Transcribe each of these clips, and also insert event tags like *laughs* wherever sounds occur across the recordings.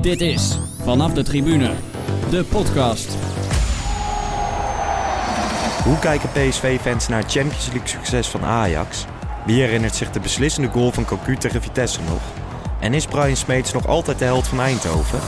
Dit is Vanaf de Tribune, de podcast. Hoe kijken PSV-fans naar het Champions League succes van Ajax? Wie herinnert zich de beslissende goal van Cocu tegen Vitesse nog? En is Brian Smeets nog altijd de held van Eindhoven?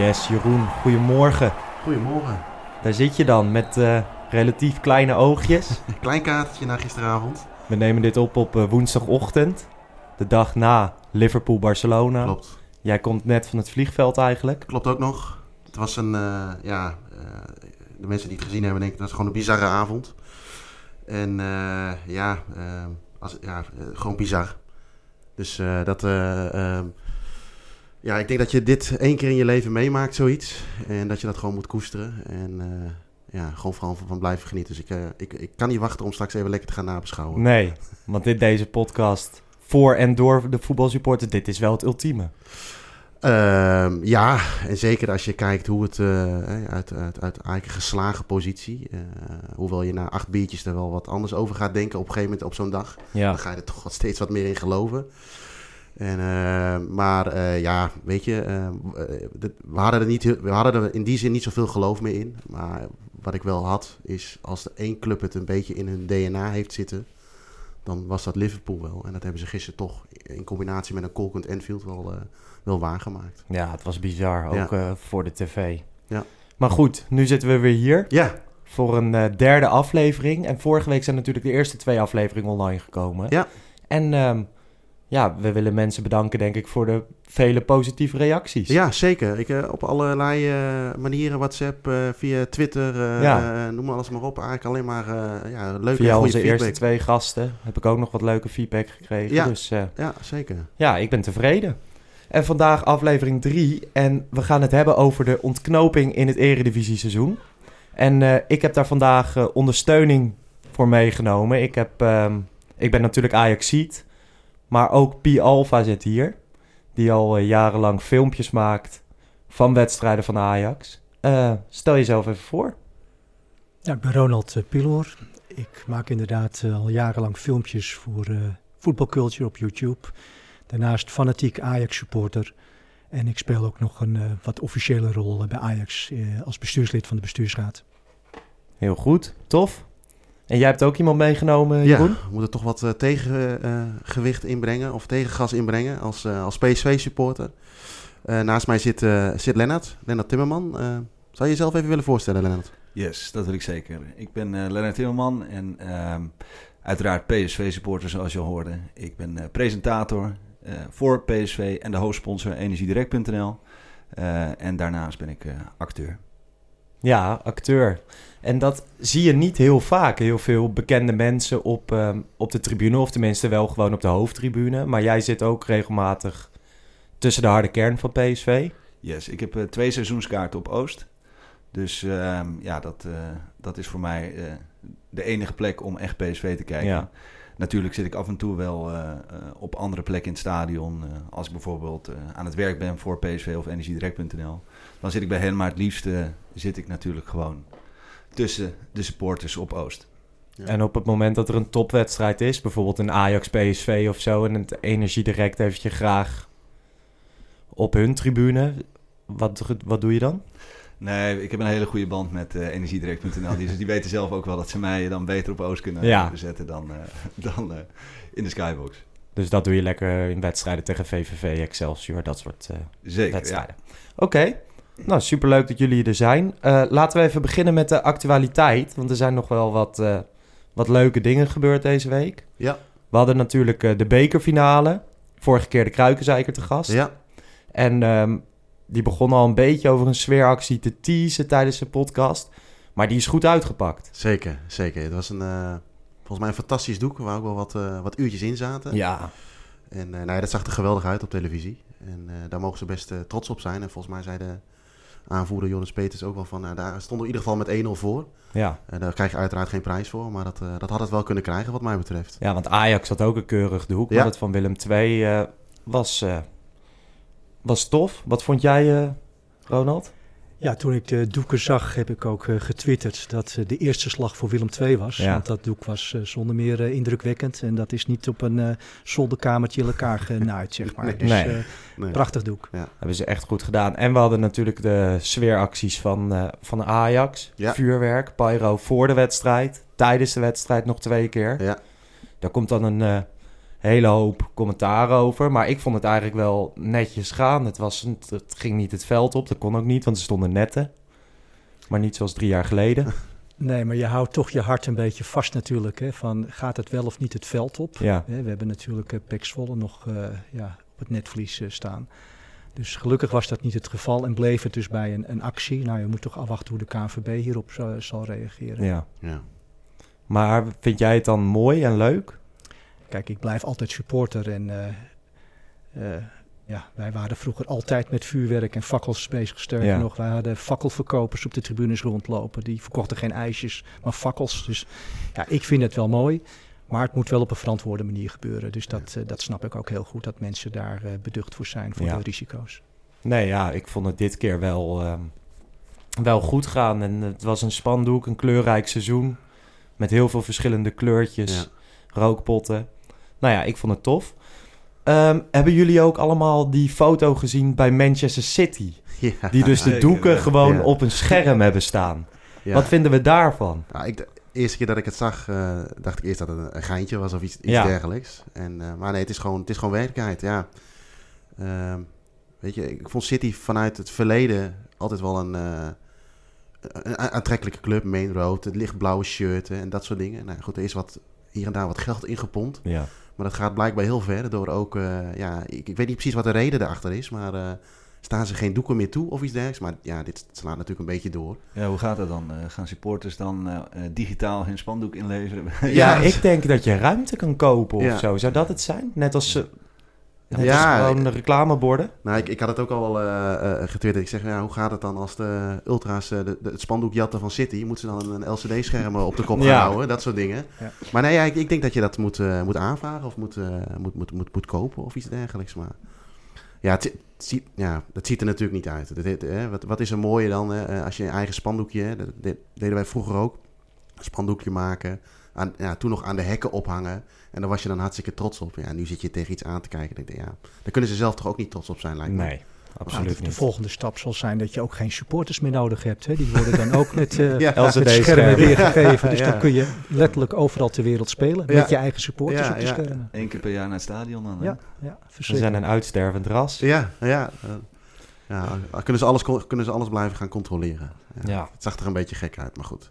Yes, Jeroen, goedemorgen. Goedemorgen. Daar zit je dan met eh, relatief kleine oogjes. *laughs* Klein kaartje na gisteravond. We nemen dit op op eh, woensdagochtend, de dag na Liverpool-Barcelona. Klopt. Jij komt net van het vliegveld eigenlijk. Klopt ook nog. Het was een, eh, ja, de mensen die het gezien hebben denken dat is gewoon een bizarre avond. En eh, ja, als, ja gewoon bizar. Dus dat, eh, ehm, ja, ik denk dat je dit één keer in je leven meemaakt, zoiets. En dat je dat gewoon moet koesteren. En eh, ja, gewoon vooral van, van blijven genieten. Dus ik, eh, ik, ik kan niet wachten om straks even lekker te gaan nabeschouwen. Nee, want dit deze podcast voor en door de voetbalsupporter, dit is wel het ultieme. Ehm, ja, en zeker als je kijkt hoe het eh, uit, uit, uit eigenlijk een geslagen positie. hoewel je na acht biertjes er wel wat anders over gaat denken op een gegeven moment op zo'n dag. Ja, Dan ga je er toch wat steeds wat meer in geloven. En, eh, maar eh, ja, weet je, eh, we, hadden er niet, we hadden er in die zin niet zoveel geloof meer in. Maar wat ik wel had, is als er één club het een beetje in hun DNA heeft zitten, dan was dat Liverpool wel. En dat hebben ze gisteren toch in combinatie met een Colkend Enfield wel, wel waargemaakt. ja het was bizar, ook Ja. voor de tv. Ja. Maar goed, nu zitten we weer hier Ja, voor een derde aflevering. En vorige week zijn natuurlijk de eerste twee afleveringen online gekomen. Ja. En ehm, ja, we willen mensen bedanken denk ik voor de vele positieve reacties. Ja, zeker. Ik, eh, op allerlei eh, manieren, WhatsApp, eh, via Twitter, Ja. noem maar alles maar op. Eigenlijk alleen maar ja, leuke Via onze feedback. eerste twee gasten heb ik ook nog wat leuke feedback gekregen. Ja. Dus Ja, zeker. ja, ik ben tevreden. En vandaag aflevering 3 en we gaan het hebben over de ontknoping in het eredivisie seizoen. En ik heb daar vandaag ondersteuning voor meegenomen. Ik, heb, ehm, ik ben natuurlijk Ajaxiet, maar ook Pi Alpha zit hier. Die al eh, jarenlang filmpjes maakt van wedstrijden van Ajax. Eh, stel jezelf even voor. Ja, ik ben Ronald uh, Piloor. Ik maak inderdaad al jarenlang filmpjes voor uh, voetbalculture op YouTube. Daarnaast fanatiek Ajax-supporter. En ik speel ook nog een uh, wat officiële rol bij Ajax als bestuurslid van de bestuursraad. Heel goed, tof. En jij hebt ook iemand meegenomen, Jeroen? Ja, we moeten toch wat uh, tegengewicht inbrengen of tegengas inbrengen als, uh, als PSV-supporter. Uh, naast mij zit, zit Lennart, Lennart Timmerman. zou je jezelf even willen voorstellen, Lennart? Yes, dat wil ik zeker. Ik ben uh, Lennart Timmerman en uh, uiteraard PSV-supporter zoals je al hoorde. Ik ben uh, presentator uh, voor PSV en de hoofdsponsor energiedirect.nl. Uh, en daarnaast ben ik acteur. Ja, acteur. En dat zie je niet heel vaak. Heel veel bekende mensen op, um, op de tribune, of tenminste wel gewoon op de hoofdtribune. Maar jij zit ook regelmatig tussen de harde kern van PSV. Yes, ik heb uh, twee seizoenskaarten op Oost. Dus uh, ja, dat, uh, dat is voor mij uh, de enige plek om echt PSV te kijken. Ja. Natuurlijk zit ik af en toe wel op andere plekken in het stadion. als ik bijvoorbeeld aan het werk ben voor PSV of energiedirect.nl. Dan zit ik bij hen, maar het liefste zit ik natuurlijk gewoon tussen de supporters op Oost. Ja. En op het moment dat er een topwedstrijd is, bijvoorbeeld een Ajax-PSV of zo... en het energiedirect heeft je graag op hun tribune, wat, wat doe je dan? Nee, ik heb een hele goede band met uh, energiedirect.nl. Die, die weten zelf ook wel dat ze mij dan beter op Oost kunnen ja. zetten dan, uh, dan uh, in de skybox. Dus dat doe je lekker in wedstrijden tegen VVV, Excelsior, dat soort uh, Zeker, wedstrijden. Ja. Oké, okay. Nou superleuk dat jullie er zijn. Uh, laten we even beginnen met de actualiteit, want er zijn nog wel wat, uh, wat leuke dingen gebeurd deze week. Ja. We hadden natuurlijk uh, de bekerfinale, vorige keer de Kruikenzeiker te gast. Ja. En um, die begon al een beetje over een sfeeractie te teasen tijdens de podcast. Maar die is goed uitgepakt. Zeker, zeker. Het was een, volgens mij een fantastisch doek waar ook wel wat, wat uurtjes in zaten. Ja. En nou ja, dat zag er geweldig uit op televisie. En daar mogen ze best trots op zijn. En volgens mij zei de aanvoerder Jonas Peters ook wel van... nou, daar stonden we in ieder geval met 1-0 voor. Ja. En daar krijg je uiteraard geen prijs voor. Maar dat, dat had het wel kunnen krijgen wat mij betreft. Ja, want Ajax had ook een keurig doek. Ja. Maar dat van Willem II was, was tof. Wat vond jij Ronald? Ja, toen ik de doeken zag, heb ik ook uh, getwitterd dat uh, de eerste slag voor Willem II was. Ja. Want dat doek was uh, zonder meer indrukwekkend. En dat is niet op een zolderkamertje in elkaar *laughs* genaaid, zeg maar. Nee. Dus Nee. Nee. prachtig doek. Hebben ze echt goed gedaan. En we hadden natuurlijk de sfeeracties van, eh, van Ajax. Ja. Vuurwerk, pyro voor de wedstrijd. Tijdens de wedstrijd nog twee keer. Ja. Daar komt dan een eh, hele hoop commentaar over. Maar ik vond het eigenlijk wel netjes gaan. Het, was, het ging niet het veld op. Dat kon ook niet, want er stonden netten. Maar niet zoals drie jaar geleden. *laughs* Nee, maar je houdt toch je hart een beetje vast natuurlijk. Hè, van gaat het wel of niet het veld op? Ja, Hè, we hebben natuurlijk uh, Pek Zwolle nog eh, ja, op het netvlies eh, staan. Dus gelukkig was dat niet het geval en bleef het dus bij een, een actie. Nou, je moet toch afwachten hoe de KNVB hierop zal, zal reageren. ja. Ja. Maar vind jij het dan mooi en leuk? Kijk, ik blijf altijd supporter en eh, eh, ja, wij waren vroeger altijd met vuurwerk en fakkels bezig. Sterker Ja. nog, wij hadden fakkelverkopers op de tribunes rondlopen. Die verkochten geen ijsjes, maar fakkels. Dus ja, ik vind het wel mooi. Maar het moet wel op een verantwoorde manier gebeuren. Dus dat, eh, dat snap ik ook heel goed, dat mensen daar eh, beducht voor zijn, voor Ja. de risico's. Nee, ja, ik vond het dit keer wel, ehm, wel goed gaan. En het was een spandoek, een kleurrijk seizoen. Met heel veel verschillende kleurtjes, Ja. rookpotten. Nou ja, ik vond het tof. Ehm, hebben jullie ook allemaal die foto gezien bij Manchester City? Ja. Die dus de doeken ja. gewoon Ja. op een scherm hebben staan. Ja. Wat vinden we daarvan? Nou, ik, de eerste keer dat ik het zag, eh, dacht ik eerst dat het een, een geintje was of iets, iets Ja. dergelijks. En, eh, maar nee, het is gewoon, het is gewoon werkelijkheid, ja. Ehm, weet je, ik vond City vanuit het verleden altijd wel een, eh, een, een aantrekkelijke club. Main Road, het lichtblauwe shirt en dat soort dingen. Nou goed, er is wat, hier en daar wat geld ingepompt. Ja, Maar dat gaat blijkbaar heel ver. Door ook, eh, ja, ik, ik weet niet precies wat de reden daarachter is. Maar eh, staan ze geen doeken meer toe of iets dergelijks? Maar ja, dit slaat natuurlijk een beetje door. Ja, hoe gaat dat dan? Eh, gaan supporters dan digitaal hun spandoek inleveren? *laughs* ja, ik denk dat je ruimte kan kopen of Ja. zo. Zou dat het zijn? Net als, Ja, gewoon de reclameborden? Nou, ik, ik had het ook al wel eh, getwitterd. Ik zeg, ja, hoe gaat het dan als de ultra's eh, de, de- het spandoek jatten van City? Moeten ze dan een LCD-scherm op de kop Ja. houden? Dat soort dingen. Ja. Maar nee, ja, ik, ik denk dat je dat moet, moet aanvragen of moet, moet, moet, moet, moet kopen of iets dergelijks. Maar ja, het, zi- het ziet, ja, dat ziet er natuurlijk niet uit. Dat, dit, hè, wat, wat is er mooier dan hè, als je een eigen spandoekje... Hè, dat, deden wij vroeger ook. Een spandoekje maken. Aan, ja, toen nog aan de hekken ophangen. En daar was je dan hartstikke trots op. Ja, nu zit je tegen iets aan te kijken. En denk ik, ja, daar kunnen ze zelf toch ook niet trots op zijn, lijkt me. Nee, Nou, absoluut de, de niet. volgende stap zal zijn dat je ook geen supporters meer nodig hebt. Hè. Die worden dan ook met, eh *laughs* Ja. met LCD-schermen. schermen weergegeven. *laughs* Dus Ja. dan kun je letterlijk overal ter wereld spelen. Ja. Met je eigen supporters Ja, op de ja. schermen. Eén keer per jaar naar het stadion dan? hè? Ja, ja We zijn een uitstervend ras. Ja, ja. ja dan kunnen, ze alles, kunnen ze alles blijven gaan controleren. Ja. Ja. Het zag er een beetje gek uit, maar goed.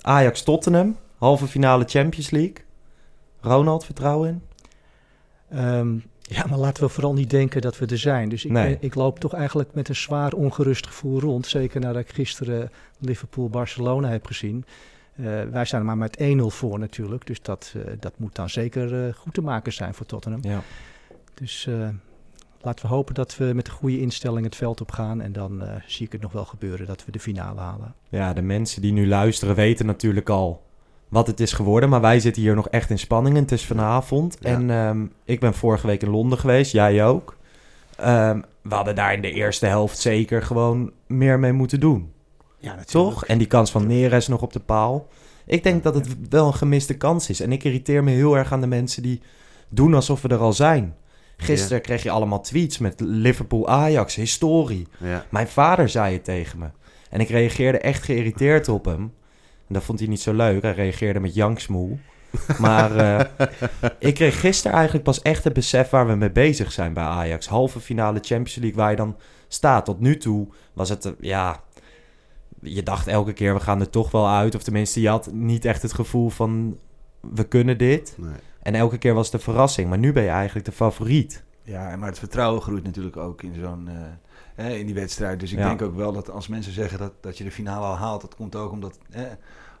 Ajax-Tottenham, halve finale Champions League. Ronald, vertrouwen in? Ehm, ja, maar laten we vooral niet denken dat we er zijn. Dus ik, Nee. ben- ik loop toch eigenlijk met een zwaar ongerust gevoel rond. Zeker nadat ik gisteren Liverpool-Barcelona heb gezien. Eh, wij zijn er maar met 1-0 voor natuurlijk. Dus dat, eh, dat moet dan zeker eh, goed te maken zijn voor Tottenham. Ja. Dus eh, laten we hopen dat we met de goede instelling het veld op gaan. En dan eh, zie ik het nog wel gebeuren dat we de finale halen. ja, de mensen die nu luisteren weten natuurlijk al wat het is geworden. Maar wij zitten hier nog echt in spanning. En het is vanavond. Ja. En ehm, ik ben vorige week in Londen geweest, jij ook. Ehm, we hadden daar in de eerste helft zeker gewoon meer mee moeten doen. Ja, Toch? En die kans van Neres nog op de paal. Ik denk dat het wel een gemiste kans is. En ik irriteer me heel erg aan de mensen die doen alsof we er al zijn. Gisteren kreeg je allemaal tweets met Liverpool-Ajax, historie. Mijn vader zei het tegen me. En ik reageerde echt geïrriteerd op hem. En dat vond hij niet zo leuk. Hij reageerde met janksmoel. *laughs* Maar eh, ik kreeg gisteren eigenlijk pas echt het besef waar we mee bezig zijn bij Ajax. Halve finale Champions League waar je dan staat. Tot nu toe was het, eh, ja... Je dacht elke keer, we gaan er toch wel uit. Of tenminste, je had niet echt het gevoel van... We kunnen dit. Nee. En elke keer was het een verrassing. Maar nu ben je eigenlijk de favoriet. Ja, maar het vertrouwen groeit natuurlijk ook in zo'n in die wedstrijd. Dus ik denk ook wel dat als mensen zeggen dat, dat je de finale al haalt, dat komt ook omdat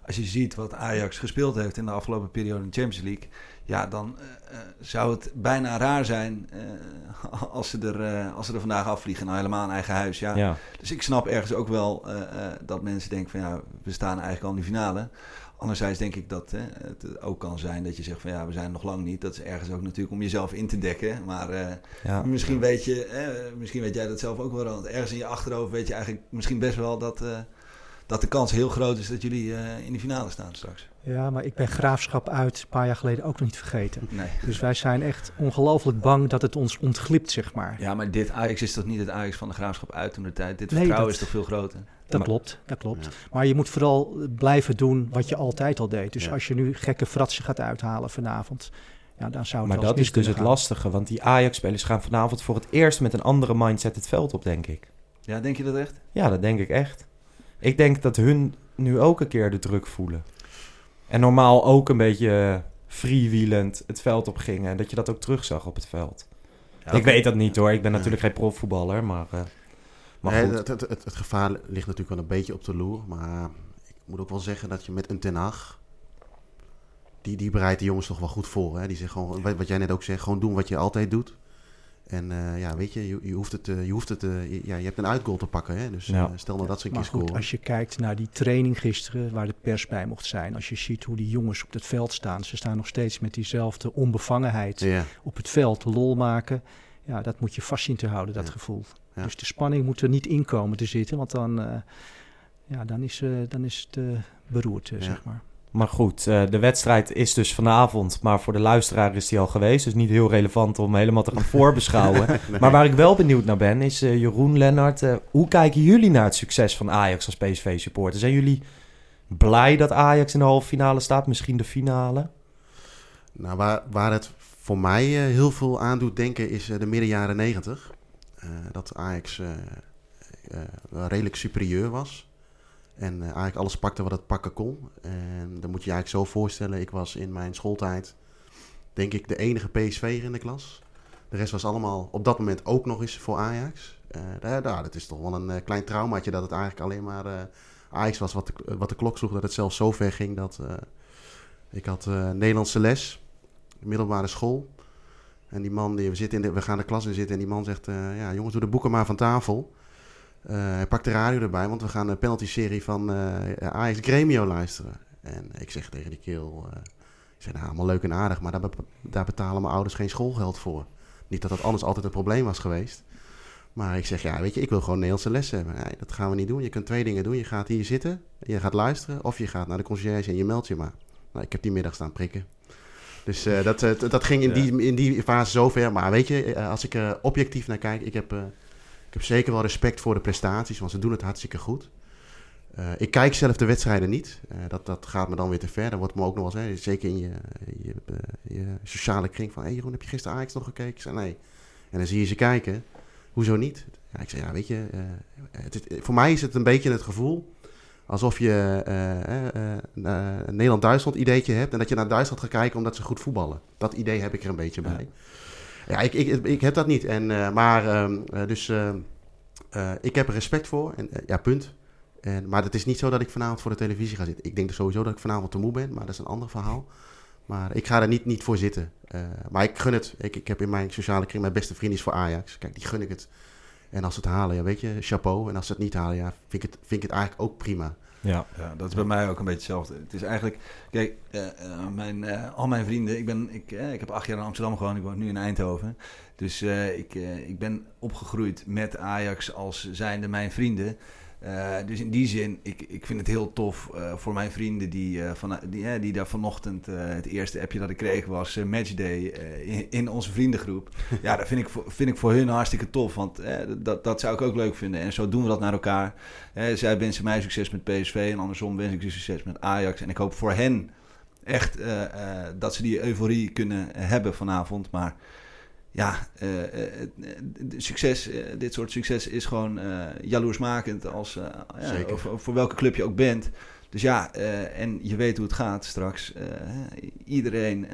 als je ziet wat Ajax gespeeld heeft in de afgelopen periode in de Champions League, ja, dan uh, zou het bijna raar zijn uh, *laughs* als, ze er, uh, als ze er vandaag afvliegen. Nou, helemaal in eigen huis. Ja. ja. Dus ik snap ergens ook wel dat mensen denken van ja, we staan eigenlijk al in de finale. Anderzijds denk ik dat het ook kan zijn dat je zegt van ja, we zijn nog lang niet. Dat is ergens ook natuurlijk om jezelf in te dekken. Maar ja. misschien, weet je, misschien weet jij dat zelf ook wel. Want ergens in je achterhoofd weet je eigenlijk misschien best wel dat dat de kans heel groot is dat jullie uh, in de finale staan straks. Ja, maar ik ben graafschap uit een paar jaar geleden ook nog niet vergeten. Nee. Dus wij zijn echt ongelooflijk bang dat het ons ontglipt, zeg maar. Ja, maar dit Ajax is toch niet het Ajax van de graafschap uit toen de tijd? Dit vertrouwen is toch veel groter? Dat klopt, dat klopt. Maar je moet vooral blijven doen wat je altijd al deed. Dus als je nu gekke fratsen gaat uithalen vanavond, ja, dan zou het Maar dat is dus het lastige, want die Ajax-spelers gaan vanavond voor het eerst met een andere mindset het veld op, denk ik. Ja, denk je dat echt? Ja, dat denk ik echt. Ik denk dat hun nu ook een keer de druk voelen. En normaal ook een beetje freewheelend het veld op gingen. En dat je dat ook terugzag op het veld. ik weet dat niet hoor. Ik ben natuurlijk geen profvoetballer, maar... Uh, maar nee, het, het, het, gevaar ligt natuurlijk wel een beetje op de loer. Maar ik moet ook wel zeggen dat je met een Ten Hag... Die, die bereidt de jongens toch wel goed voor. Hè? Die zegt gewoon, wat jij net ook zegt, gewoon doen wat je altijd doet. En uh, ja, weet je, je, je, hoeft het, uh, je, hoeft het uh, je, ja, je hebt een uitgoal te pakken. Hè? Dus ja. stel nou dat ze een keer scoren. Als je kijkt naar die training gisteren, waar de pers bij mocht zijn. Als je ziet hoe die jongens op het veld staan. Ze staan nog steeds met diezelfde onbevangenheid ja. op het veld, lol maken. Ja, dat moet je vast zien te houden, dat gevoel. Dus de spanning moet er niet in komen te zitten. Want dan, ja, dan, is, dan is het beroerd, zeg maar. Maar goed, uh, de wedstrijd is dus vanavond. Maar voor de luisteraar is die al geweest. Dus niet heel relevant om helemaal te gaan *laughs* voorbeschouwen. Maar waar ik wel benieuwd naar ben, is uh, Jeroen, Lennart. Uh, hoe kijken jullie naar het succes van Ajax als PSV-supporter? Zijn jullie blij dat Ajax in de halve finale staat? Misschien de finale? Nou, waar, waar het voor mij heel veel aan doet denken is de midden jaren negentig. dat Ajax redelijk superieur was. En uh, eigenlijk alles pakte wat het pakken kon. En dan moet je je eigenlijk zo voorstellen. Ik was in mijn schooltijd, denk ik, de enige PSV in de klas. De rest was allemaal op dat moment ook nog eens voor Ajax. Uh, nou, dat is toch wel een uh, klein traumaatje dat het eigenlijk alleen maar Ajax was wat de, wat de klok sloeg. Dat het zelfs zo ver ging dat ik had Nederlandse les, middelbare school. En die man, die, we, zitten in de, we gaan de klas in zitten en die man zegt... ja jongens, doe de boeken maar van tafel. Uh, hij pakt de radio erbij, want we gaan een penalty-serie van uh, Ajax Gremio luisteren. En ik zeg tegen die keel, uh, ik zeg, nou, allemaal leuk en aardig, maar daar, be daar, betalen mijn ouders geen schoolgeld voor. Niet dat dat anders altijd een probleem was geweest. Maar ik zeg, ja, weet je, ik wil gewoon Nederlandse lessen hebben. Nee, dat gaan we niet doen. Je kunt twee dingen doen. Je gaat hier zitten, je gaat luisteren, of je gaat naar de conciërge en je meldt je maar. Nou, ik heb die middag staan prikken. Dus dat, dat ging in, die, in die fase zover. Maar weet je, als ik er objectief naar kijk, ik heb ik heb zeker wel respect voor de prestaties, want ze doen het hartstikke goed. Uh, ik kijk zelf de wedstrijden niet. Uh, dat, dat gaat me dan weer te ver. Dan wordt me ook nog wel eens, zeker in je, je, uh, je, sociale kring, van... Hé hey Jeroen, heb je gisteren Ajax nog gekeken? Ik zei nee. En dan zie je ze kijken. Hoezo niet? Ja, ik zei, ja, weet je... Het, voor mij is het een beetje het gevoel... alsof je Nederland-Duitsland ideetje hebt... en dat je naar Duitsland gaat kijken omdat ze goed voetballen. Dat idee heb ik er een beetje bij. Ja, ik, ik, ik heb dat niet. En, uh, maar, uh, dus uh, ik heb er respect voor. En, ja, punt. En, maar het is niet zo dat ik vanavond voor de televisie ga zitten. Ik denk sowieso dat ik vanavond te moe ben, maar dat is een ander verhaal. Maar ik ga er niet, niet voor zitten. maar ik gun het. Ik, ik heb in mijn sociale kring mijn beste vriend is voor Ajax. Kijk, die gun ik het. En als ze het halen, ja, weet je, chapeau. En als ze het niet halen, ja, vind ik het, vind ik het eigenlijk ook prima. Ja. ja, dat is bij mij ook een beetje hetzelfde. Het is eigenlijk, kijk, uh, mijn, uh, al mijn vrienden, ik, ben, ik, ik heb acht jaar in Amsterdam gewoond, ik woon nu in Eindhoven. Dus ik, ik ben opgegroeid met Ajax als zijnde mijn vrienden. Uh, dus in die zin, ik, ik vind het heel tof uh, voor mijn vrienden die, uh, van, die, die daar vanochtend het eerste appje dat ik kreeg was matchday in, in, onze vriendengroep. *laughs* ja, dat vind ik, voor, vind ik voor hun hartstikke tof, want dat, dat zou ik ook leuk vinden. En zo doen we dat naar elkaar. zij wensen mij succes met PSV en andersom wens ik ze succes met Ajax. En ik hoop voor hen echt dat ze die euforie kunnen hebben vanavond. Maar ja, uh, succes, dit soort succes is gewoon jaloersmakend als, ja, voor, voor, welke club je ook bent. Dus ja, en je weet hoe het gaat straks. iedereen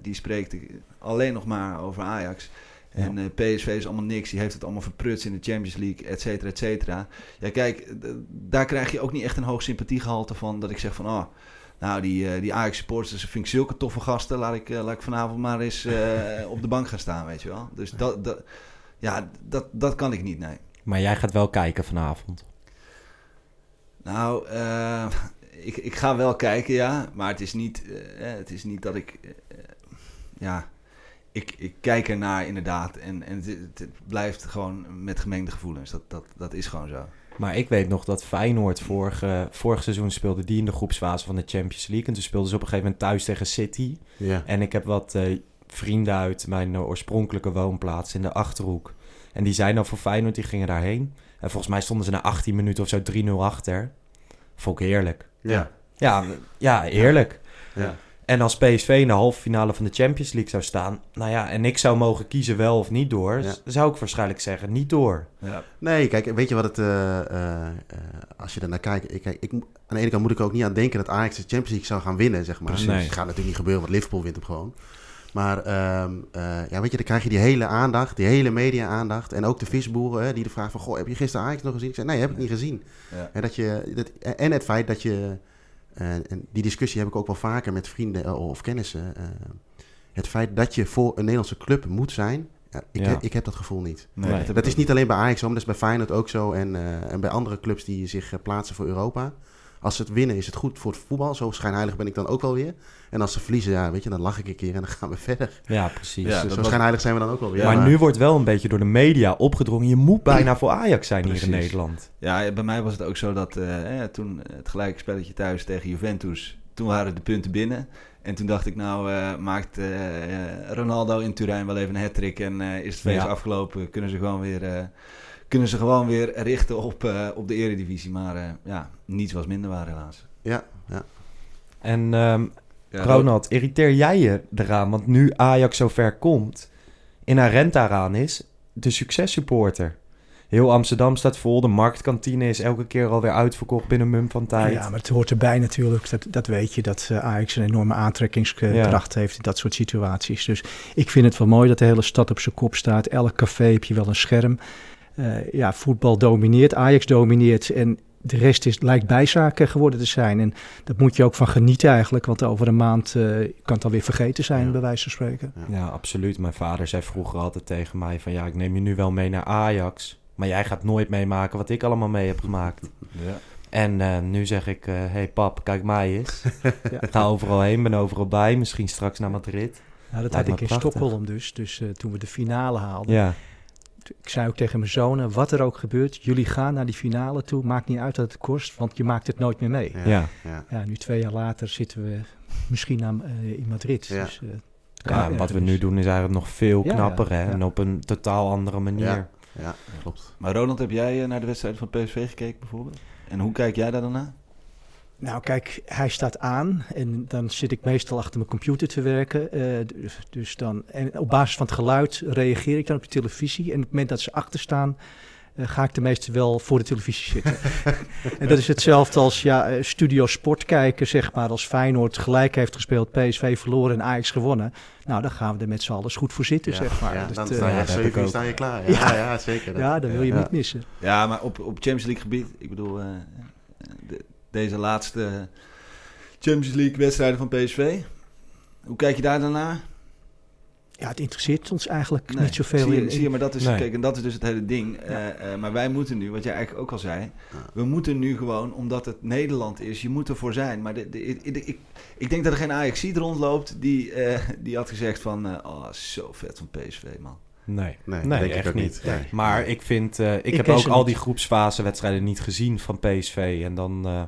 die spreekt alleen nog maar over Ajax. En eh, PSV is allemaal niks. Die heeft het allemaal verprutst in de Champions League, et cetera, et cetera. Ja, kijk, daar krijg je ook niet echt een hoog sympathiegehalte van. Dat ik zeg van, oh, nou, die, eh, die Ajax-supporters vind ik zulke toffe gasten. Laat ik, eh, laat ik vanavond maar eens eh, *laughs* op de bank gaan staan, weet je wel. Dus dat, dat, ja, dat, dat kan ik niet, nee. Maar jij gaat wel kijken vanavond. Nou, *laughs* ik, ik ga wel kijken, ja. Maar het is niet, het is niet dat ik... ja, ik, ik kijk ernaar inderdaad. En, en het, het blijft gewoon met gemengde gevoelens. Dat, dat, dat is gewoon zo. Maar ik weet nog dat Feyenoord vorige, vorig seizoen speelde die in de groepsfase van de Champions League. En toen speelden ze op een gegeven moment thuis tegen City. Ja. En ik heb wat eh, vrienden uit mijn eh, oorspronkelijke woonplaats in de Achterhoek. En die zijn dan voor Feyenoord, die gingen daarheen. En volgens mij stonden ze na 18 minuten of zo 3-0 achter. Vond ik heerlijk. Ja. Ja, ja eerlijk. Ja. En als PSV in de halve finale van de Champions League zou staan... Nou ja, en ik zou mogen kiezen wel of niet door... Ja. zou ik waarschijnlijk zeggen niet door. Ja. Nee, kijk, weet je wat het... eh, eh, eh, als je er naar kijkt... Ik, kijk, ik, aan de ene kant moet ik ook niet aan denken dat Ajax de Champions League zou gaan winnen, zeg maar. Precies. Dus Nee. Het gaat natuurlijk niet gebeuren, want Liverpool wint hem gewoon. Maar ehm, eh, ja, weet je, dan krijg je die hele aandacht, die hele media-aandacht. En ook de visboeren hè, die de vraag van... Goh, heb je gisteren Ajax nog gezien? Ik zei, nee, heb ik niet gezien. Ja. En, dat je, dat, en het feit dat je... eh, en die discussie heb ik ook wel vaker met vrienden eh, of kennissen. eh, het feit dat je voor een Nederlandse club moet zijn... ja, ik, Ja. Heb, ik heb dat gevoel niet. Nee, Nee, heb Dat is niet alleen bij Ajax zo, maar dat is bij Feyenoord ook zo. En, eh, en bij andere clubs die zich plaatsen voor Europa. Als ze het winnen is het goed voor het voetbal. Zo schijnheilig ben ik dan ook wel weer. En als ze verliezen, ja, weet je, dan lach ik een keer en dan gaan we verder. Ja, precies. Ja, dus dat zo was- schijnheilig zijn we dan ook wel weer. maar nu wordt wel een beetje door de media opgedrongen... je moet bijna voor Ajax zijn hier in. Nederland. Ja, bij mij was het ook zo dat eh, toen het gelijke spelletje thuis tegen Juventus, toen waren de punten binnen. En toen dacht ik, nou eh, maakt eh, Ronaldo in Turijn wel even een hat-trick en eh, is het feest Ja. afgelopen. Kunnen ze gewoon weer, eh, kunnen ze gewoon weer richten op, eh, op de eredivisie. Maar eh, ja, niets was minder waar helaas. Ja, ja. En ehm, Ja, Ronald, irriteer jij je eraan? Want nu Ajax zo ver komt, inherent daaraan is de successupporter. Heel Amsterdam staat vol, de marktkantine is elke keer alweer uitverkocht binnen mum van tijd. Ja, maar het hoort erbij natuurlijk. Dat, dat weet je, dat eh, Ajax een enorme aantrekkingskracht heeft in dat soort situaties. Dus ik vind het wel mooi dat de hele stad op zijn kop staat. Elk café heb je wel een scherm. Eh, ja, voetbal domineert, Ajax domineert en de rest is, lijkt bijzaken geworden te zijn. En dat moet je ook van genieten eigenlijk, want over een maand eh, kan het alweer vergeten zijn, Ja. bij wijze van spreken. Ja, absoluut. Mijn vader zei vroeger altijd tegen mij van... ja, ik neem je nu wel mee naar Ajax... maar jij gaat nooit meemaken wat ik allemaal mee heb gemaakt. Ja. En eh, nu zeg ik, hé hey pap, kijk mij eens. *laughs* Ja. Ik ga overal heen, ben overal bij. Misschien straks naar Madrid. Nou, dat Lijkt had ik in prachtig. Stockholm dus. Dus eh, toen we de finale haalden, Ja, Ik zei ook tegen mijn zonen, wat er ook gebeurt, jullie gaan naar die finale toe. Maakt niet uit wat het kost, want je maakt het nooit meer mee. Ja. ja. ja. Nu twee jaar later zitten we misschien aan, eh, in Madrid. Ja. Dus, eh, Ja, wat we nu doen is eigenlijk nog veel knapper, ja, hè? ja. En op een totaal andere manier. Ja. Ja, klopt. Maar Ronald, heb jij eh, naar de wedstrijd van PSV gekeken bijvoorbeeld? En hoe kijk jij daar dan naar? Nou kijk, hij staat aan en dan zit ik meestal achter mijn computer te werken. eh, dus, dus dan, en op basis van het geluid reageer ik dan op de televisie. En op het moment dat ze achter staan, eh, ga ik de meeste wel voor de televisie zitten. *laughs* en dat is hetzelfde als ja, eh, studio sport kijken, zeg maar. Als Feyenoord gelijk heeft gespeeld, PSV verloren en Ajax gewonnen. Nou, dan gaan we er met z'n allen goed voor zitten, ja. zeg maar. Ja, Dat, dan eh, sta je ja, echt dat heb zeven ik uur ook. sta je klaar. Ja, ja. zeker. Dat. ja, dat wil je Ja. niet missen. Ja, maar op, op Champions League gebied, ik bedoel, eh, de- deze laatste Champions League wedstrijden van PSV. Hoe kijk je daar dan naar? Ja, het interesseert ons eigenlijk Nee, niet zoveel. Zie je, in- zie je, maar dat is, Nee. kijk, en dat is dus het hele ding. Eh, eh, maar wij moeten nu, wat jij eigenlijk ook al zei, Ja. we moeten nu gewoon, omdat het Nederland is, je moet ervoor zijn. Maar de, de, ik, ik, ik denk dat er geen Ajax-ziet rondloopt die, eh, die had gezegd van, eh, oh, zo vet van PSV, man. Nee, Nee, nee, denk ik echt ook niet. niet. Nee. Maar ik vind, eh, ik, Ik heb ook al niet. die groepsfasewedstrijden niet gezien van PSV. En dan, eh,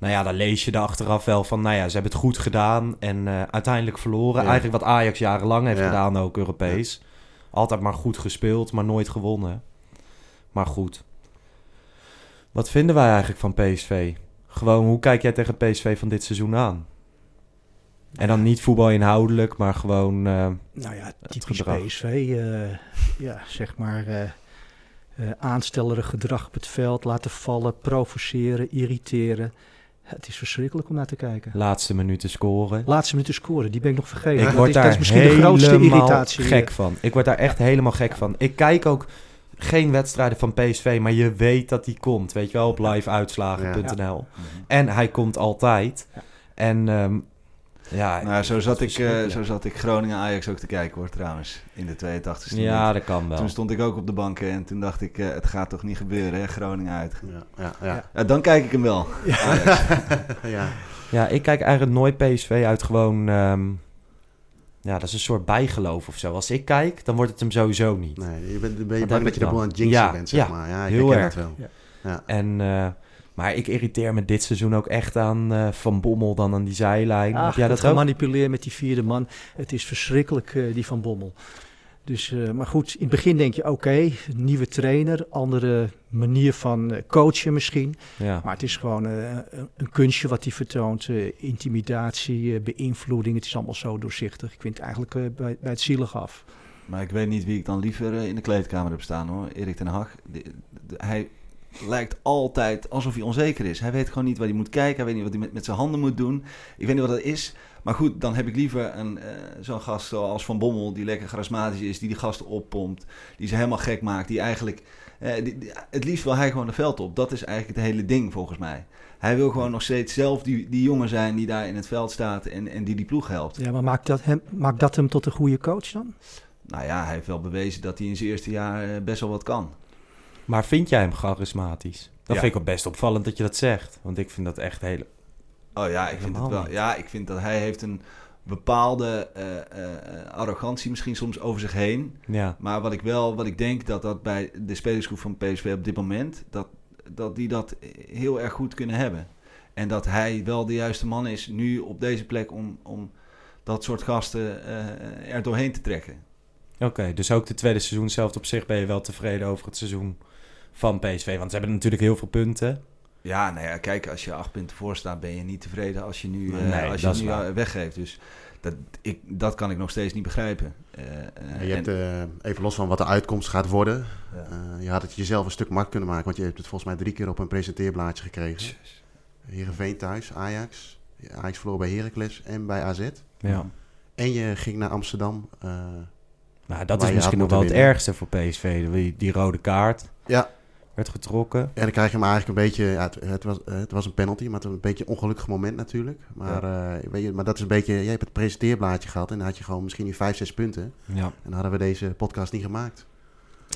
nou ja, dan lees je er achteraf wel van, nou ja, ze hebben het goed gedaan en eh, uiteindelijk verloren. Ja. Eigenlijk wat Ajax jarenlang heeft Ja. gedaan, ook Europees. Altijd maar goed gespeeld, maar nooit gewonnen. Maar goed. Wat vinden wij eigenlijk van PSV? Gewoon, hoe kijk jij tegen PSV van dit seizoen aan? En dan niet voetbal inhoudelijk, maar gewoon... eh, Nou ja, typisch. PSV. eh, ja, zeg maar eh, aanstellerig gedrag op het veld. Laten vallen, provoceren, irriteren. Het is verschrikkelijk om naar te kijken. Laatste minuten scoren. Laatste minuten scoren, die ben ik nog vergeten. Ik word is, daar dat is misschien de grootste irritatie. gek van. Ik word daar echt helemaal gek van. Ik kijk ook geen wedstrijden van PSV, maar je weet dat die komt. Weet je wel, op liveuitslagen.nl. Mhm. En hij komt altijd. En ehm, ja, Nou, zo zat, ik, eh, zo zat ik Groningen-Ajax ook te kijken hoor, trouwens. In de 82e minuut. ja, dat kan wel. Toen stond ik ook op de banken en toen dacht ik, eh, het gaat toch niet gebeuren, hè, Groningen uit. Ja, ja, ja. Ja, dan kijk ik hem wel. Ajax. *laughs* ja. Ja, ik kijk eigenlijk nooit PSV uit gewoon... ehm, ja, dat is een soort bijgeloof of zo. Als ik kijk, dan wordt het hem sowieso niet. Nee, je bent, ben je bang dat je aan het jinxen Ja, bent, zeg ja, maar. Ja, ik heel erg. wel. Ja. Ja. En, eh, maar ik irriteer me dit seizoen ook echt aan eh, Van Bommel dan aan die zijlijn. Ach, Heb jij dat dat ook? gemanipuleerd met die vierde man. Het is verschrikkelijk, eh, die van Bommel. Dus, eh, maar goed, in het begin denk je, oké, nieuwe trainer, andere manier van eh, coachen misschien. Ja. Maar het is gewoon eh, een, kunstje wat hij vertoont. eh, intimidatie, beïnvloeding, het is allemaal zo doorzichtig. Ik vind het eigenlijk bij, bij het zielig af. Maar ik weet niet wie ik dan liever in de kleedkamer heb staan hoor. Erik ten Hag. De- de- hij lijkt altijd alsof hij onzeker is. Hij weet gewoon niet waar hij moet kijken. Hij weet niet wat hij met, met zijn handen moet doen. Ik weet niet wat dat is. Maar goed, dan heb ik liever een, eh, zo'n gast zoals Van Bommel... die lekker charismatisch is, die die gasten oppompt... die ze helemaal gek maakt, die eigenlijk... eh, die- die- het liefst wil hij gewoon de veld op. Dat is eigenlijk het hele ding volgens mij. Hij wil gewoon nog steeds zelf die, die jongen zijn die daar in het veld staat... en, en die die ploeg helpt. Ja, maar maakt dat, hem, maakt dat hem tot een goede coach dan? Nou ja, hij heeft wel bewezen dat hij in zijn eerste jaar eh, best wel wat kan. Maar vind jij hem charismatisch? Dat Ja. vind ik ook best opvallend dat je dat zegt. Want ik vind dat echt heel... Oh ja, ik vind het wel. Ja, ik vind dat hij heeft een bepaalde eh, eh, arrogantie misschien soms over zich heen. Ja, Maar wat ik wel, wat ik denk dat dat bij de spelersgroep van PSV op dit moment, dat, dat die dat heel erg goed kunnen hebben. En dat hij wel de juiste man is nu op deze plek om, om dat soort gasten eh, er doorheen te trekken. oké. dus ook de tweede seizoen zelf op zich ben je wel tevreden over het seizoen van PSV. Want ze hebben natuurlijk heel veel punten. Ja, nou ja, kijk, als je acht punten voor staat, ben je niet tevreden als je nu, eh, als je nu waar. eh, weggeeft. Dus dat, ik, dat kan ik nog steeds niet begrijpen. En je en- hebt, eh, even los van wat de uitkomst gaat worden, Ja. eh, je had het jezelf een stuk makkelijk kunnen maken, want je hebt het volgens mij drie keer op een presenteerblaadje gekregen. Heerenveen thuis, Ajax, Ajax verloor bij Heracles en bij AZ. Ja. En je ging naar Amsterdam. eh, Nou, dat is misschien nog wel het ergste voor PSV. Die, die rode kaart ja, werd getrokken. en dan krijg je hem eigenlijk een beetje, ja, het, het, was, het was een penalty, maar het was een beetje een ongelukkig moment natuurlijk. Maar, eh, weet je, maar dat is een beetje, jij hebt het presenteerblaadje gehad en dan had je gewoon misschien nu vijf, zes punten. Ja. En dan hadden we deze podcast niet gemaakt.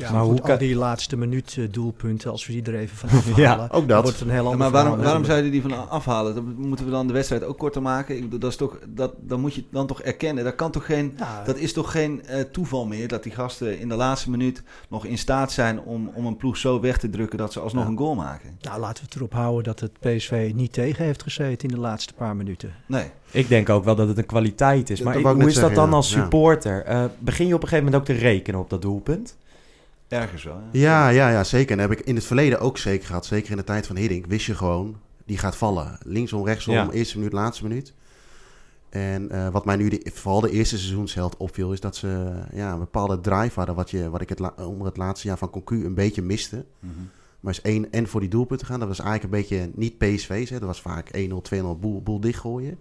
Ja, Maar hoe kan- die laatste minuut eh, doelpunten, als we die er even van *laughs* afhalen, Ja, ook dat. wordt een heel Ja, ander maar waarom, waarom zou natuurlijk. je die van afhalen? Dan moeten we dan de wedstrijd ook korter maken. Ik bedoel, dat is toch, dat, dan moet je dan toch erkennen. Dat, kan toch geen, Ja, dat is toch geen eh, toeval meer dat die gasten in de laatste minuut nog in staat zijn om, om een ploeg zo weg te drukken dat ze alsnog Ja. een goal maken. Nou, laten we het erop houden dat het PSV niet tegen heeft gezeten in de laatste paar minuten. Nee. Ik denk ook wel dat het een kwaliteit is. Dat Maar ik- hoe is dat dan ja. als supporter? Eh, begin je op een gegeven moment ook te rekenen op dat doelpunt? Ergens wel. Ja, ja, ja, zeker. En dat heb ik in het verleden ook zeker gehad. Zeker in de tijd van Hiddink wist je gewoon, die gaat vallen. Linksom, rechtsom, Ja. eerste minuut, laatste minuut. En eh, wat mij nu de, vooral de eerste seizoensheld opviel, is dat ze ja, een bepaalde drive hadden. Wat, je, wat ik het la- onder het laatste jaar van Concu een beetje miste. Mhm. Maar is één en voor die doelpunten gaan. Dat was eigenlijk een beetje niet PSV's. Hè. Dat was vaak 1-0, 2-0 boel, boel dichtgooien.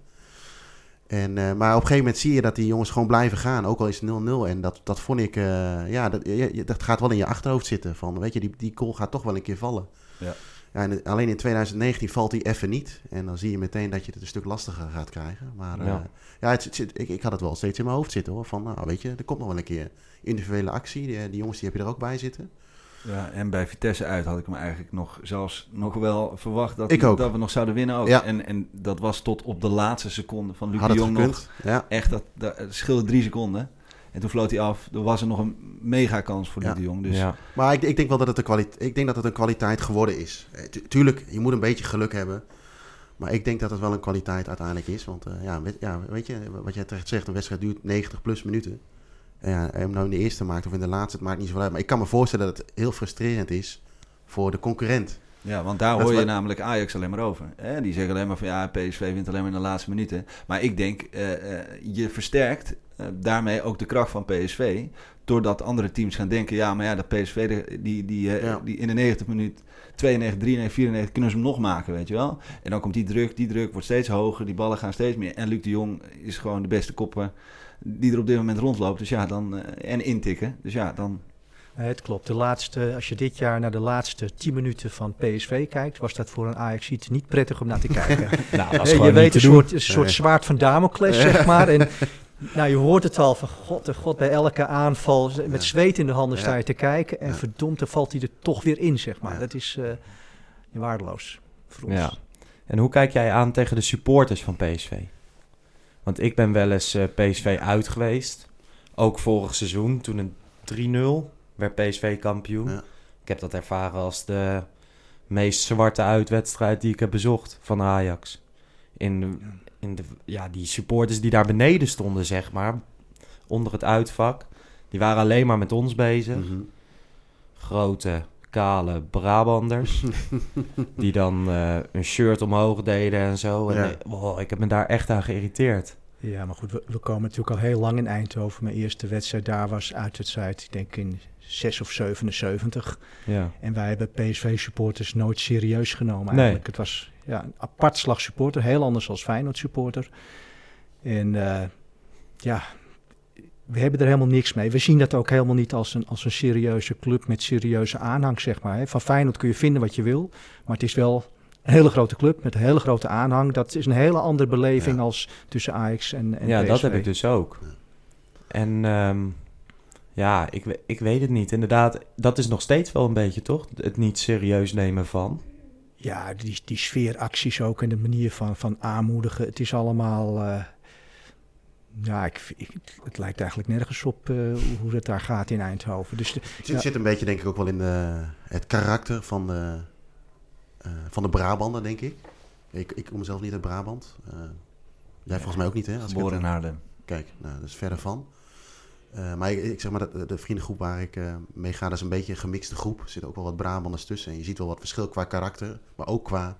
En, eh, maar op een gegeven moment zie je dat die jongens gewoon blijven gaan. Ook al is het 0-0. En dat, dat vond ik... eh, ja, dat, je- dat gaat wel in je achterhoofd zitten. Van, weet je, die, die goal gaat toch wel een keer vallen. Ja. Ja, en het- alleen in 2019 valt hij even niet. En dan zie je meteen dat je het een stuk lastiger gaat krijgen. Maar Ja. ja, ja het, ik, ik had het wel steeds in mijn hoofd zitten hoor. Van, nou weet je, er komt nog wel een keer individuele actie. Die, die jongens die heb je er ook bij zitten. Ja, en bij Vitesse uit had ik hem eigenlijk nog zelfs nog wel verwacht dat, Ik ook. dat we nog zouden winnen ook. Ja. En, en dat was tot op de laatste seconde van Luc de Jong nog. Ja. Echt, dat, dat het scheelde drie seconden. En toen floot hij af. Er was er nog een mega kans voor Ja. Luc de Jong. Dus ja. Maar ik, ik, denk wel dat het een kwaliteit, ik denk dat het een kwaliteit geworden is. Eh, tu- tuurlijk, je moet een beetje geluk hebben. Maar ik denk dat het wel een kwaliteit uiteindelijk is. Want eh, ja, weet, ja, weet je, wat jij terecht zegt, een wedstrijd duurt 90 plus minuten. Ja, hem nou in de eerste maakt of in de laatste, het maakt niet zoveel uit. Maar ik kan me voorstellen dat het heel frustrerend is voor de concurrent. Ja, want daar Dat hoor je namelijk Ajax alleen maar over. Hè? Die zeggen alleen maar van ja, PSV wint alleen maar in de laatste minuten. Maar ik denk, eh, eh, je versterkt eh, daarmee ook de kracht van PSV. Doordat andere teams gaan denken, ja, maar ja, dat PSV, de- die, die, Ja. die in de 90 minuut, 92, 93, 94, kunnen ze hem nog maken, weet je wel. En dan komt die druk, die druk wordt steeds hoger, die ballen gaan steeds meer. En Luc de Jong is gewoon de beste kopper die er op dit moment rondloopt. Dus ja, dan, eh, en intikken. Dus ja, dan... Eh, Het klopt. De laatste, als je dit jaar naar de laatste 10 minuten van PSV kijkt, was dat voor een ajax niet prettig om naar te kijken. *laughs* Nou, je weet, een soort, een soort zwaard van Damocles, zeg *laughs* maar. En nou, je hoort het al van god, de god, bij elke aanval, met zweet in de handen sta je te kijken. En verdomd, dan valt hij er toch weer in, zeg maar. Dat is eh, waardeloos voor ons. Ja. En hoe kijk jij aan tegen de supporters van PSV? Want ik ben wel eens eh, PSV uit geweest. Ook vorig seizoen, toen een 3-0 werd PSV kampioen. Ja. Ik heb dat ervaren als de meest zwarte uitwedstrijd die ik heb bezocht van Ajax. In, de, in de, ja, die supporters die daar beneden stonden, zeg maar, onder het uitvak, die waren alleen maar met ons bezig. Mhm. Grote, kale Brabanders. *laughs* die dan eh, een shirt omhoog deden en zo. En Ja. wow, ik heb me daar echt aan geïrriteerd. Ja, maar goed, we, we komen natuurlijk al heel lang in Eindhoven. Mijn eerste wedstrijd daar was uitwedstrijd, ik denk in 6 of 77. Ja. En wij hebben PSV-supporters nooit serieus genomen Nee. eigenlijk. Het was ja, een apart slag supporter, heel anders als Feyenoord-supporter. En eh, ja, we hebben er helemaal niks mee. We zien dat ook helemaal niet als een, als een serieuze club met serieuze aanhang, zeg maar. hè. Van Feyenoord kun je vinden wat je wil, maar het is wel een hele grote club met een hele grote aanhang. Dat is een hele andere beleving Ja. als tussen Ajax en, en ja, PSV. dat heb ik dus ook. En ehm, ja, ik, ik weet het niet. Inderdaad, dat is nog steeds wel een beetje, toch? Het niet serieus nemen van. Ja, die, die sfeeracties ook en de manier van, van aanmoedigen. Het is allemaal. eh, ja, ik, ik- het lijkt eigenlijk nergens op eh, hoe het daar gaat in Eindhoven. Dus de- Het zit, Ja. zit een beetje denk ik ook wel in de, het karakter van de, eh, van de Brabander, denk ik. Ik, ik kom zelf niet uit Brabant. Eh, jij volgens mij ook niet, hè? Als ik Geboren het- in Haarlem. Kijk, nou, dat is verder van. Eh, maar ik, ik zeg maar, dat, de, de vriendengroep waar ik eh, mee ga, dat is een beetje een gemixte groep. Er zitten ook wel wat Brabanders tussen. En je ziet wel wat verschil qua karakter, maar ook qua...